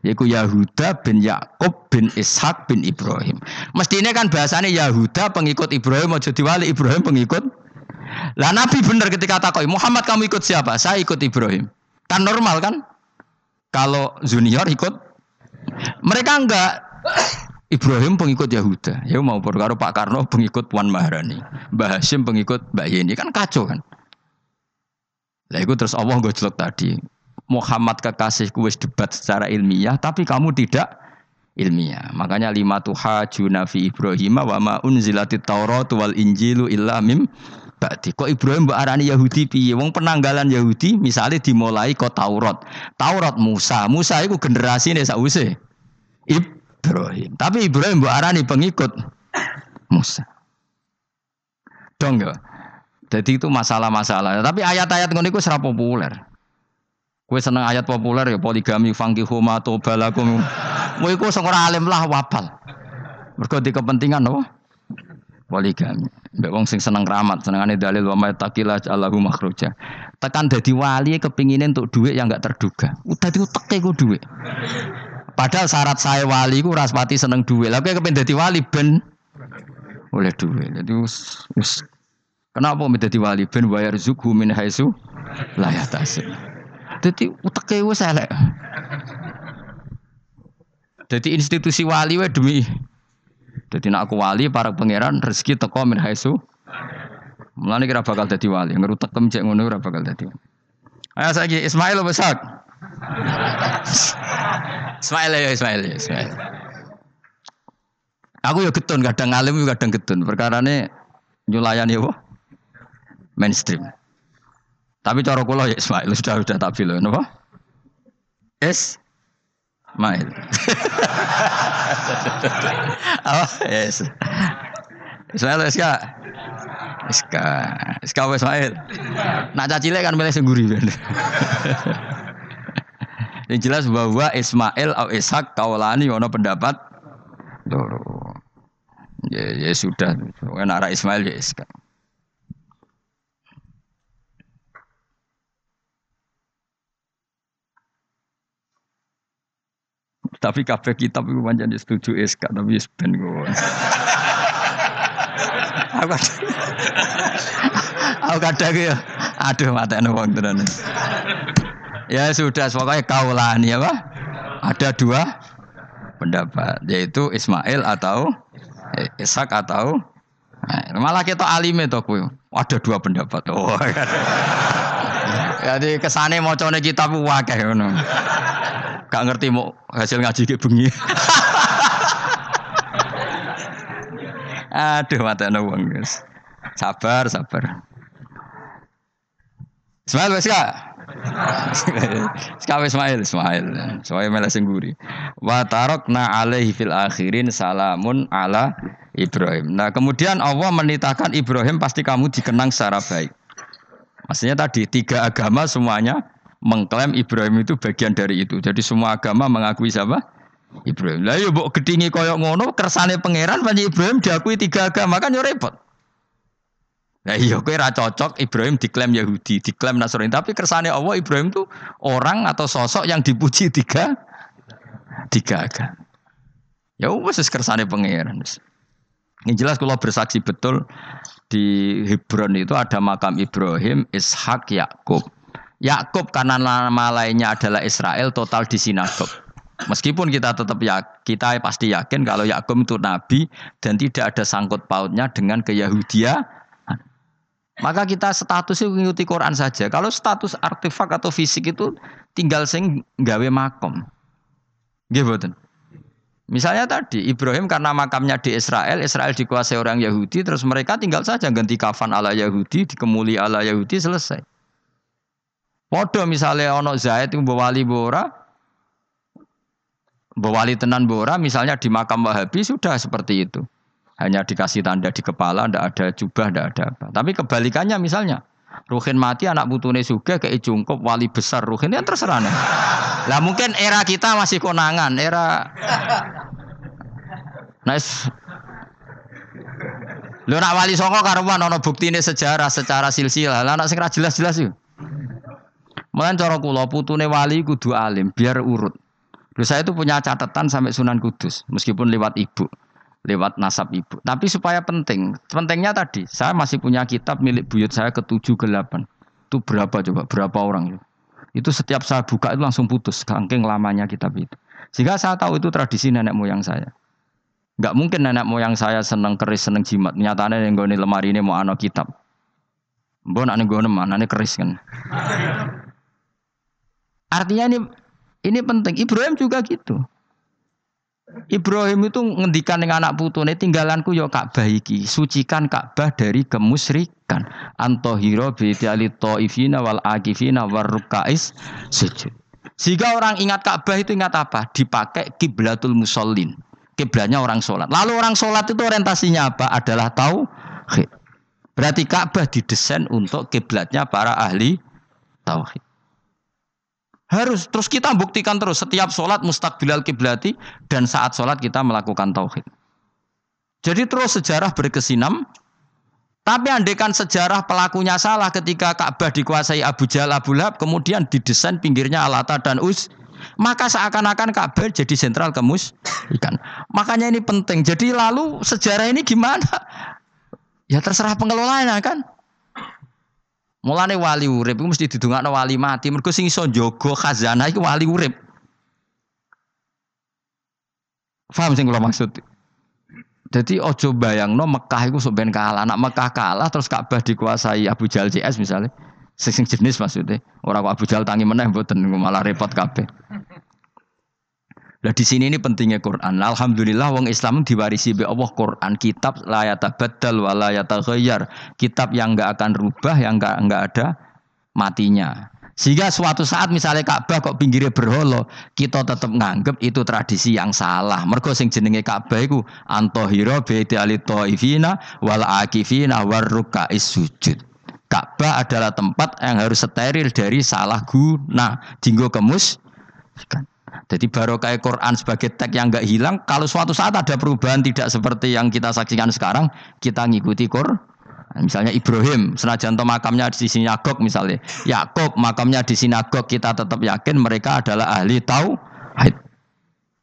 yaitu Yahuda bin Yakub bin Ishak bin Ibrahim. Mestinya kan bahasanya Yahuda pengikut Ibrahim mau jadi wali Ibrahim pengikut. Lah Nabi benar ketika takoi Muhammad kamu ikut siapa? Saya ikut Ibrahim. Kan normal kan? Kalau junior ikut mereka enggak Ibrahim pengikut Yahuda, ya mau perkara Pak Karno pengikut Puan Maharani, Mbah Hashim pengikut Mbak Yeni kan kacau kan. Lah itu terus Allah gue tadi, Muhammad kekasih wis debat secara ilmiah, tapi kamu tidak ilmiah. Makanya lima tuha junafi Ibrahim wa ma unzilatit Taurat wal Injilu illa mim. Kok Ibrahim mbok arani Yahudi piye? Wong penanggalan Yahudi misalnya dimulai kok Taurat. Taurat Musa. Musa iku generasine sakwise Ibrahim. Tapi Ibrahim mbok arani pengikut Musa. Dong ya. Jadi itu masalah-masalah. Tapi ayat-ayat ngono iku serap populer. Kue seneng ayat populer ya poligami fangki huma atau balakum. Mau iku sing alim lah wapal. Mergo kepentingan apa? Poligami. Mbak wong sing seneng keramat, senengane dalil wa may taqila Allahu makhruja. Tekan dadi wali kepingin untuk duit yang enggak terduga. Udah diuteke ku duit. Padahal syarat saya wali ku raspati seneng duit. Lah kepengin dadi wali ben oleh duit. Jadi us, us. Kenapa menjadi wali ben bayar zuku min haisu la yatasib. Jadi uteke wis elek. Jadi institusi wali wae demi jadi nak aku wali para pangeran rezeki teko min haisu. Mulane kira bakal dadi wali, ngerutek cek ngono ora bakal dadi. Ayo saiki Ismail besak. Ismail ya Ismail ya Ismail. Aku ya getun kadang ngalim kadang getun. Perkara ini nyulayani apa? Mainstream. Tapi cara kula ya Ismail sudah sudah tak bilang apa? Es Mail. oh, yes. Ismail SK. SK. SK Ismail. Nak cacile kan milih sengguri. Yang jelas bahwa Ismail atau Ishak kaulani ono pendapat loro. Ya, ya sudah. Nak Ismail ya Ishak. Tapi kafe kitab itu panjang setuju SK tapi ben gue. aku kadang ya aduh mata wong tenan. Ya sudah pokoknya kaulan ya pak. Ada dua pendapat yaitu Ismail atau Ishak atau nah, malah kita alim itu aku ada dua pendapat. Oh, Jadi kesane coba kitab wakeh ngono. Gak ngerti mau hasil ngaji ke bengi. Aduh mata wong guys. Sabar, sabar. Ismail wes ya. Sekawe Ismail, Ismail. Ismail malah sengguri. Wa tarokna alaihi fil akhirin salamun ala Ibrahim. Nah kemudian Allah menitahkan Ibrahim pasti kamu dikenang secara baik. Maksudnya tadi tiga agama semuanya mengklaim Ibrahim itu bagian dari itu. Jadi semua agama mengakui siapa? Ibrahim. Lah yo mbok gedingi koyo ngono kersane pangeran panji Ibrahim diakui tiga agama kan yo repot. Lah iya ra cocok Ibrahim diklaim Yahudi, diklaim Nasrani, tapi kersane Allah Ibrahim itu orang atau sosok yang dipuji tiga tiga agama. Ya wis kersane pangeran. Ini jelas kalau bersaksi betul di Hebron itu ada makam Ibrahim, Ishak, Yakub. Yakub karena nama lainnya adalah Israel total di sinagog. Meskipun kita tetap ya, kita pasti yakin kalau Yakub itu nabi dan tidak ada sangkut pautnya dengan keyahudian. Maka kita statusnya mengikuti Quran saja. Kalau status artefak atau fisik itu tinggal sing gawe makom. Gitu. Misalnya tadi Ibrahim karena makamnya di Israel, Israel dikuasai orang Yahudi, terus mereka tinggal saja ganti kafan ala Yahudi, dikemuli ala Yahudi, selesai. Podo misalnya ono Zaid itu wali bora, wali tenan bora, misalnya di makam Wahabi sudah seperti itu. Hanya dikasih tanda di kepala, ndak ada jubah, ndak ada apa. Tapi kebalikannya misalnya, Ruhin mati anak butune suge ke jungkup wali besar Ruhin yang terserah nih. Lah mungkin era kita masih konangan, era Nice. Lu nak wali songo karuan ono buktine sejarah secara silsilah. Lah nak sing jelas-jelas yuk. Mulai cara kula putune wali kudu alim biar urut. Lalu saya itu punya catatan sampai Sunan Kudus meskipun lewat ibu, lewat nasab ibu. Tapi supaya penting, pentingnya tadi saya masih punya kitab milik buyut saya ke tujuh ke delapan. Itu berapa coba? Berapa orang? Itu setiap saya buka itu langsung putus kangking lamanya kitab itu. Sehingga saya tahu itu tradisi nenek moyang saya. Enggak mungkin nenek moyang saya seneng keris, seneng jimat. Nyatanya yang gue lemari ini mau anak kitab. Mbok nak gue mana keris kan. Artinya ini ini penting. Ibrahim juga gitu. Ibrahim itu ngendikan dengan anak putune tinggalanku yo Ka'bah iki, sucikan Ka'bah dari kemusyrikan. Antohiro bidali ta'ifina wal akifina warrukais sujud. Sehingga orang ingat Ka'bah itu ingat apa? Dipakai kiblatul musallin. Kiblatnya orang sholat. Lalu orang sholat itu orientasinya apa? Adalah tauhid. Berarti Ka'bah didesain untuk kiblatnya para ahli tauhid. Harus terus kita buktikan terus setiap sholat mustakbilal kiblati dan saat sholat kita melakukan tauhid. Jadi terus sejarah berkesinam. Tapi andekan sejarah pelakunya salah ketika Ka'bah dikuasai Abu Jahal Abu Lahab kemudian didesain pinggirnya Alata dan Us maka seakan-akan Ka'bah jadi sentral kemus ikan. Makanya ini penting. Jadi lalu sejarah ini gimana? Ya terserah pengelolanya kan. Mulane wali urip iku mesti didongakno wali mati. Mergo sing iso njaga khazanah iku wali urip. Faham sing kula maksud? Jadi ojo bayangno Mekah itu sebenarnya kalah. Nak Mekah kalah terus Ka'bah dikuasai Abu Jahal CS misalnya. Sing jenis maksudnya. Orang Abu Jahal tangi meneh mboten malah repot kabeh. Lah di sini ini pentingnya Quran. Alhamdulillah wong Islam diwarisi be Allah Quran, kitab layata badal wa layata kitab yang enggak akan rubah, yang enggak enggak ada matinya. Sehingga suatu saat misalnya Ka'bah kok pinggirnya berholo, kita tetap nganggep itu tradisi yang salah. Mergo sing jenenge Ka'bah iku antohiro beti ali taifina wal akifina warrukais sujud. Ka'bah adalah tempat yang harus steril dari salah guna, dinggo kemus. Jadi barokah Quran sebagai teks yang enggak hilang, kalau suatu saat ada perubahan tidak seperti yang kita saksikan sekarang, kita ngikuti Quran. Misalnya Ibrahim, senajan to makamnya di sinagog misalnya. Yakub makamnya di sinagog, kita tetap yakin mereka adalah ahli tauhid.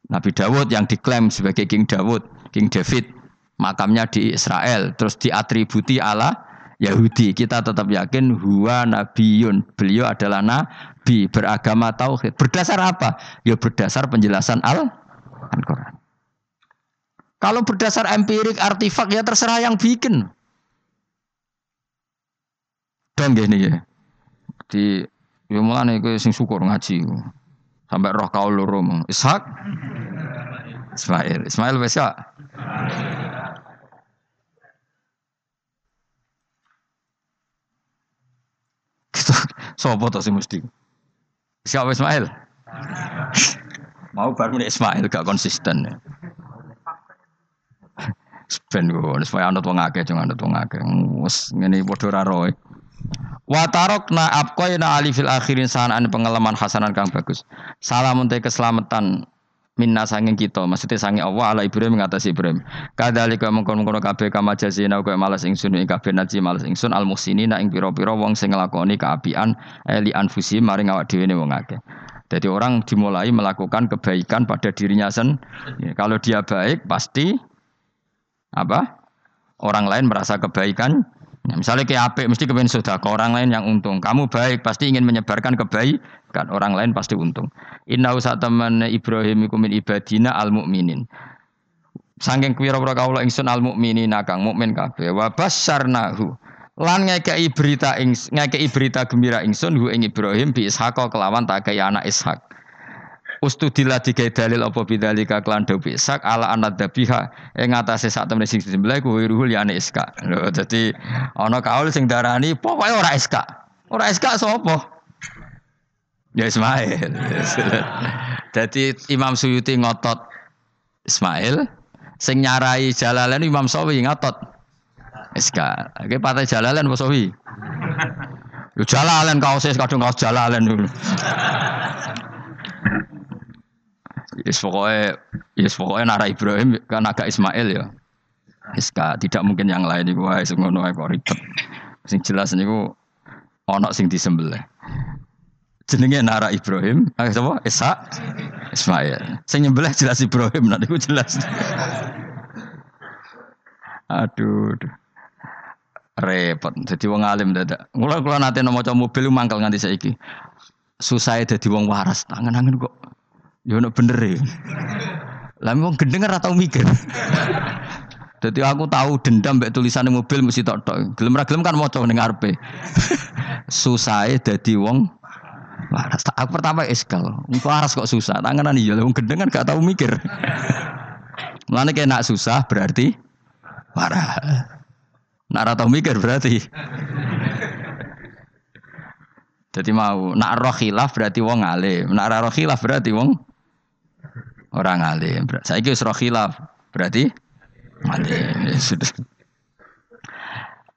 Nabi Dawud yang diklaim sebagai King Dawud, King David, makamnya di Israel, terus diatributi Allah Yahudi. Kita tetap yakin huwa nabiyun. Beliau adalah nabi beragama tauhid. Berdasar apa? Ya berdasar penjelasan Al-Quran. Kalau berdasar empirik artifak ya terserah yang bikin. Dong gini ya. Di ya mulane kowe sing syukur ngaji. Sampai roh kau loro Ishak Ismail. Ismail wis ya. Sopo to sing mesti? Siapa Ismail? Mau baru Ismail gak konsisten. Ben go, supaya anut wong jangan anut wong akeh. Wes ngene padha ra roe. Wa tarokna abqaina ali fil akhirin sanan pengalaman hasanan kang bagus. Salamun te keselamatan minna sanging kita maksudnya sanging Allah ala Ibrahim mengatasi Ibrahim kadalika mengkon-mengkon kabeh kama jazina kaya malas ingsun ing kabeh naji malas ingsun al muhsinin ing pira-pira wong sing nglakoni kaapian eli anfusi maring awak dhewe wong akeh jadi orang dimulai melakukan kebaikan pada dirinya sendiri. Kalau dia baik pasti apa? Orang lain merasa kebaikan Ya, misalnya kayak apik mesti kepengen ke orang lain yang untung. Kamu baik pasti ingin menyebarkan kebaikan, orang lain pasti untung. Inna teman Ibrahim iku min ibadina al mukminin. Sangking kuwira-wira kawula ingsun al mukminin kang mukmin kabeh wa basyarnahu. Lan ngekei berita ing ngekei berita gembira ingsun hu ing Ibrahim bi Ishaq kelawan tak kaya anak Ishak. Ustudillah dikai dalil apa bidzalika klan dawu Ishak ala anad dabiha ing atase sak temene sing disembelih ku ruhul yani Iska. Lho dadi ana kaul sing darani pokoke ora Iska. Ora Iska sapa? Ya Ismail. Jadi Imam Suyuti ngotot Ismail, sing nyarai Jalalain Imam Sawi ngotot Iska. Oke partai Jalalain apa Sawi? Yo Jalalain kaos kadung kaos Jalalain dulu. Yes pokoknya, yes pokoknya Nara Ibrahim kan agak Ismail ya. Iska tidak mungkin yang lain itu wah sing ngono kok ribet. Sing jelas niku ana sing disembelih. Jenenge Nara Ibrahim, ah sapa? Isa Ismail. Sing nyembelih jelas Ibrahim, nanti niku jelas. Aduh. Repot. Jadi wong alim dadak. Mula kula nate maca mobil mangkel nganti saiki. Susah dadi wong waras. Tangan-tangan kok Ya ono bener ya. Lah wong gendeng ora tau mikir. Jadi aku tahu dendam mbek tulisan mobil mesti tok tok. Gelem ra gelem kan maca ning ngarepe. Susahe dadi wong waras. Aku pertama eskal. Engko waras kok susah. Tanganan iya wong gendeng kan gak tau mikir. Mulane nak susah berarti marah. Nak ora tau mikir berarti. Jadi mau nak roh khilaf berarti wong alim, nak ora roh khilaf berarti wong orang alim. Saiki wis roh khilaf berarti alim. Ya sudah.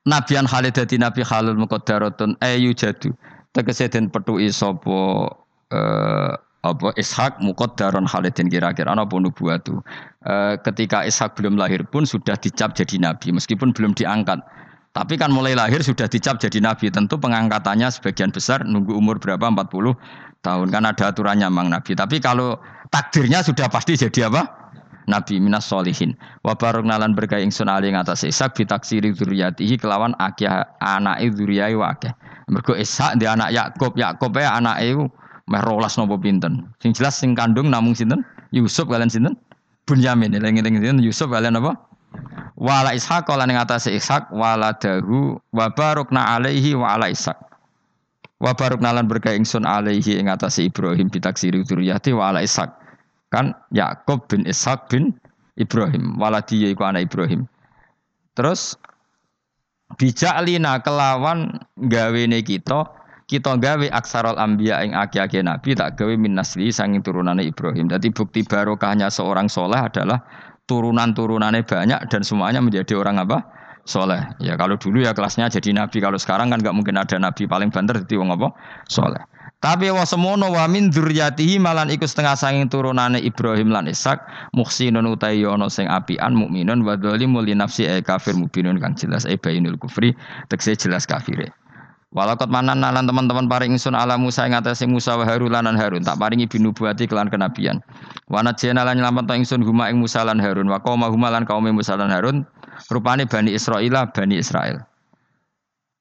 Nabian Khalid dadi Nabi Khalil muqaddaratun ayu jadu. Tegese den petuki sapa eh, apa Ishak muqaddaron Khalidin kira-kira ana apa nubuatu. Eh, ketika Ishak belum lahir pun sudah dicap jadi nabi meskipun belum diangkat. Tapi kan mulai lahir sudah dicap jadi nabi. Tentu pengangkatannya sebagian besar nunggu umur berapa 40 tahun kan ada aturannya mang nabi. Tapi kalau takdirnya sudah pasti jadi apa? Nabi minas solihin. Wa nalan berkah ingsun ali ngatas Ishak bitaksiri dzurriyyatihi kelawan akeh anake dzurriyyai wa akeh. Mergo Ishak di anak Yakub, Yakub ya anake meh rolas nopo pinten. Sing jelas sing kandung namung sinten? Yusuf kalian sinten? Bunyamin. Eling-eling sinten Yusuf kalian apa? Wala Ishak kala ning atase Ishak wala dahu wa barokna alaihi wa ala Ishak. Wa barokna lan berkah ingsun alaihi ing atase Ibrahim bitaksiri dzurriyyati wa ala Ishak Kan Yakub bin Ishak bin Ibrahim, waladi yaiku anak Ibrahim. Terus bijaklina kelawan gawene kita kita gawe aksarol ambia ing aki-aki nabi tak gawe min nasli sanging turunane Ibrahim. Jadi bukti barokahnya seorang soleh adalah turunan-turunannya banyak dan semuanya menjadi orang apa? Soleh. Ya kalau dulu ya kelasnya jadi nabi. Kalau sekarang kan nggak mungkin ada nabi paling banter jadi wong apa? Soleh. Tapi wa semono wa min dzurriyyatihi malan iku setengah sanging turunane Ibrahim lan Ishak muhsinun utai ana sing apian mukminun wa dzalimul li nafsi e kafir mubinun kang jelas e bainul kufri tekse jelas kafire. Walakot manan nalan teman-teman paring ingsun ala Musa ing atase Musa wa Harun lan Harun tak paringi binubuati kelan kenabian. Wa najena lan nyelametno ingsun huma ing Musa lan Harun wa qauma huma lan kaum Musa lan Harun rupane Bani Israil Bani Israel.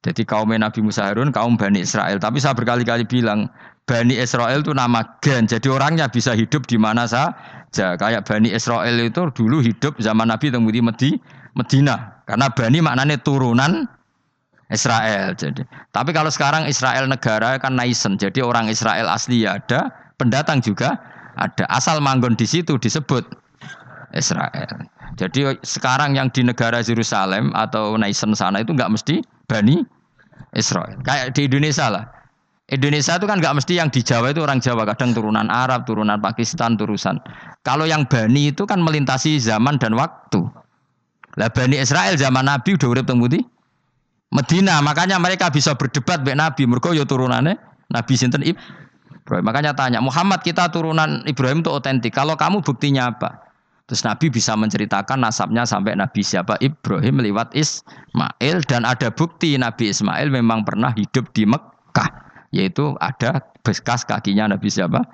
Jadi kaum Nabi Musa Harun kaum Bani Israel. Tapi saya berkali-kali bilang Bani Israel itu nama gen. Jadi orangnya bisa hidup di mana saja. Kayak Bani Israel itu dulu hidup zaman Nabi temudi Medi, Medina. Karena Bani maknanya turunan Israel. Jadi, tapi kalau sekarang Israel negara kan naisen. Jadi orang Israel asli ya ada, pendatang juga ada. Asal manggon di situ disebut Israel. Jadi sekarang yang di negara Yerusalem atau naisen sana itu nggak mesti Bani Israel. Kayak di Indonesia lah. Indonesia itu kan nggak mesti yang di Jawa itu orang Jawa, kadang turunan Arab, turunan Pakistan, turusan. Kalau yang Bani itu kan melintasi zaman dan waktu. Lah Bani Israel zaman Nabi udah urip teng Medina, makanya mereka bisa berdebat mbek Nabi, mergo ya turunannya Nabi sinten Ibrahim. Makanya tanya, Muhammad kita turunan Ibrahim itu otentik. Kalau kamu buktinya apa? Terus Nabi bisa menceritakan nasabnya sampai Nabi siapa Ibrahim lewat Ismail dan ada bukti Nabi Ismail memang pernah hidup di Mekah yaitu ada bekas kakinya Nabi siapa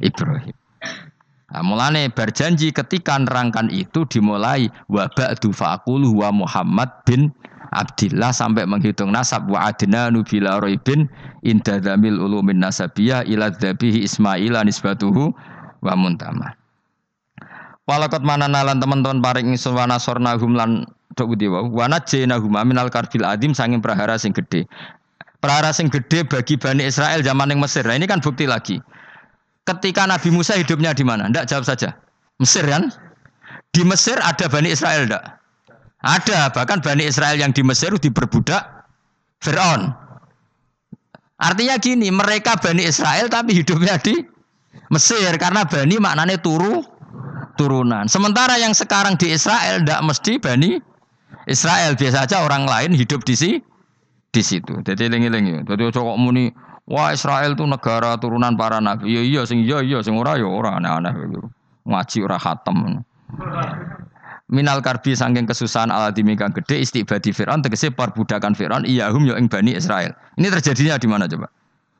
Ibrahim. Nah, mulane berjanji ketika nerangkan itu dimulai wa ba'du faqulu wa Muhammad bin Abdillah sampai menghitung nasab wa adna nubila roibin inda damil ulumin nasabiyah ila Ismail nisbatuhu wa muntamah. Walakot mana nalan teman-teman paring ingsun wa nasorna hum lan dok budi wa wa najena hum minal karbil adim sanging prahara sing gede. Prahara sing gede bagi Bani Israel zaman yang Mesir. Nah, ini kan bukti lagi. Ketika Nabi Musa hidupnya di mana? Ndak jawab saja. Mesir kan? Di Mesir ada Bani Israel ndak? Ada, bahkan Bani Israel yang di Mesir diperbudak Fir'aun. Artinya gini, mereka Bani Israel tapi hidupnya di Mesir karena Bani maknanya turu turunan. Sementara yang sekarang di Israel tidak mesti bani Israel biasa aja orang lain hidup di si di situ. Jadi lengi-lengi. Jadi cowok muni wah Israel itu negara turunan para nabi. Iya iya sing iya iya sing ora ya ora aneh-aneh Ngaji ora khatam. Minal karbi sangking kesusahan ala kang gede istibadi Fir'aun tegese perbudakan Fir'aun iyahum yo ing Bani Israel. Ini terjadinya di mana coba?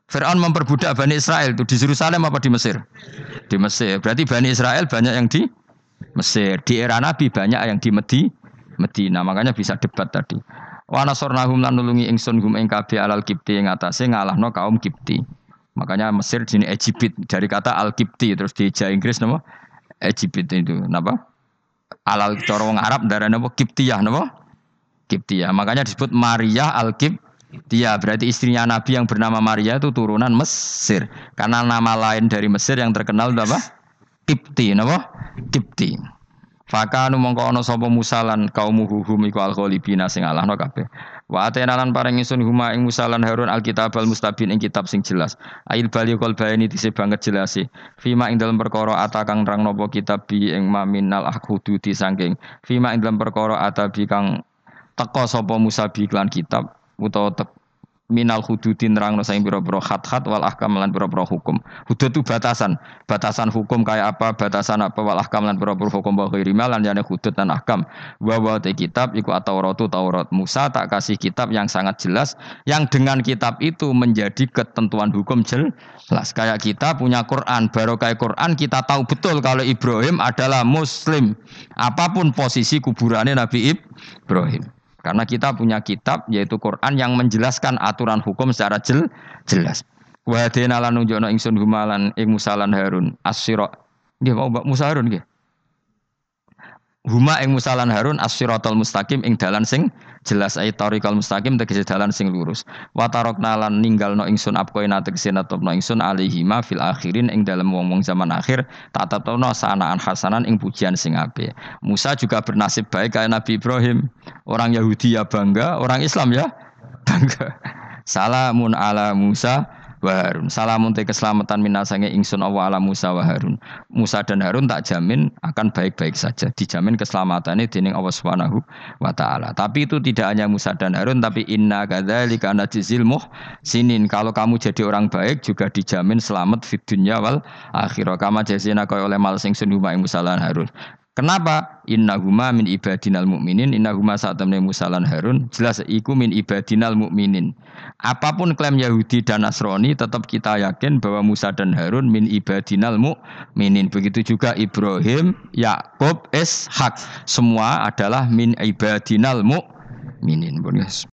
Fir'aun memperbudak Bani Israel itu di Yerusalem apa di Mesir? Di Mesir. Berarti Bani Israel banyak yang di Mesir. Di era Nabi banyak yang di Medi, Medina. Makanya bisa debat tadi. Wa nasornahum lan nulungi ingsun hum ing kabeh alal kipti ing atase ngalahno kaum kipti. Makanya Mesir sini Egypt dari kata al kipti terus di Inggris nama Egypt itu napa? Alal cara wong Arab darah napa Kiptiyah napa? Kiptiyah. Makanya disebut Maria al Kipti dia berarti istrinya Nabi yang bernama Maria itu turunan Mesir. Karena nama lain dari Mesir yang terkenal apa? Kipti, apa? Kipti. Fakanu mongko ana sapa Musa lan kaum hum iku al-ghalibina sing alahno kabeh. Wa atena lan paring ingsun huma ing Musa lan Harun alkitab al mustabin ing kitab sing jelas. Ail bali kol bayani dise banget jelasi. Fima ing dalam perkara ata kang nerang napa kitab bi ing maminal akhududi sangking. Fima ing dalam perkara ata bi kang teka sapa Musa bi iklan kitab utawa minal hududin nerangno saing pira-pira khat-khat wal ahkam lan pira-pira hukum. Hudud itu batasan. Batasan hukum kayak apa, batasan apa wal ahkam lan pira-pira hukum wa ghairi lan jane hudud dan ahkam. Wa wa kitab iku at-Tauratu Taurat. Musa tak kasih kitab yang sangat jelas yang dengan kitab itu menjadi ketentuan hukum jelas. Kayak kita punya Quran, baru kayak Quran kita tahu betul kalau Ibrahim adalah muslim. Apa pun posisi kuburannya Nabi Ibrahim. Karena kita punya kitab yaitu Quran yang menjelaskan aturan hukum secara jel, jelas. Wa hadina lan nunjukna ingsun humalan ing Musa lan Harun asyira. Nggih mau Musa Harun nggih. Huma ing Musa lan Harun as-siratal mustaqim ing dalan sing jelas ayat tariqal mustaqim tegese dalan sing lurus. Wa tarokna lan ninggalno ingsun apkoina tegese natopno ingsun alihima fil akhirin ing dalam wong-wong zaman akhir tak tetepno sanaan hasanan ing pujian sing apik. Musa juga bernasib baik kayak Nabi Ibrahim. Orang Yahudi ya bangga, orang Islam ya bangga. Salamun ala Musa wa Harun. Salamun te keselamatan minasange ingsun Allah ala Musa wa Harun. Musa dan Harun tak jamin akan baik-baik saja. Dijamin keselamatannya dening Allah Subhanahu wa taala. Tapi itu tidak hanya Musa dan Harun tapi inna kadzalika najzil sinin. Kalau kamu jadi orang baik juga dijamin selamat fid dunya wal akhirah. Kama jazina kaya oleh mal sing sun Musa lan Harun. Kenapa? Innahuma min ibadinal mukminin, innahuma saat temen Musa lan Harun, jelas iku min ibadinal mukminin. Apa pun klaim Yahudi dan Nasrani, tetap kita yakin bahwa Musa dan Harun min ibadinal mukminin. Begitu juga Ibrahim, Yakub, Ishak, semua adalah min ibadinal mukminin.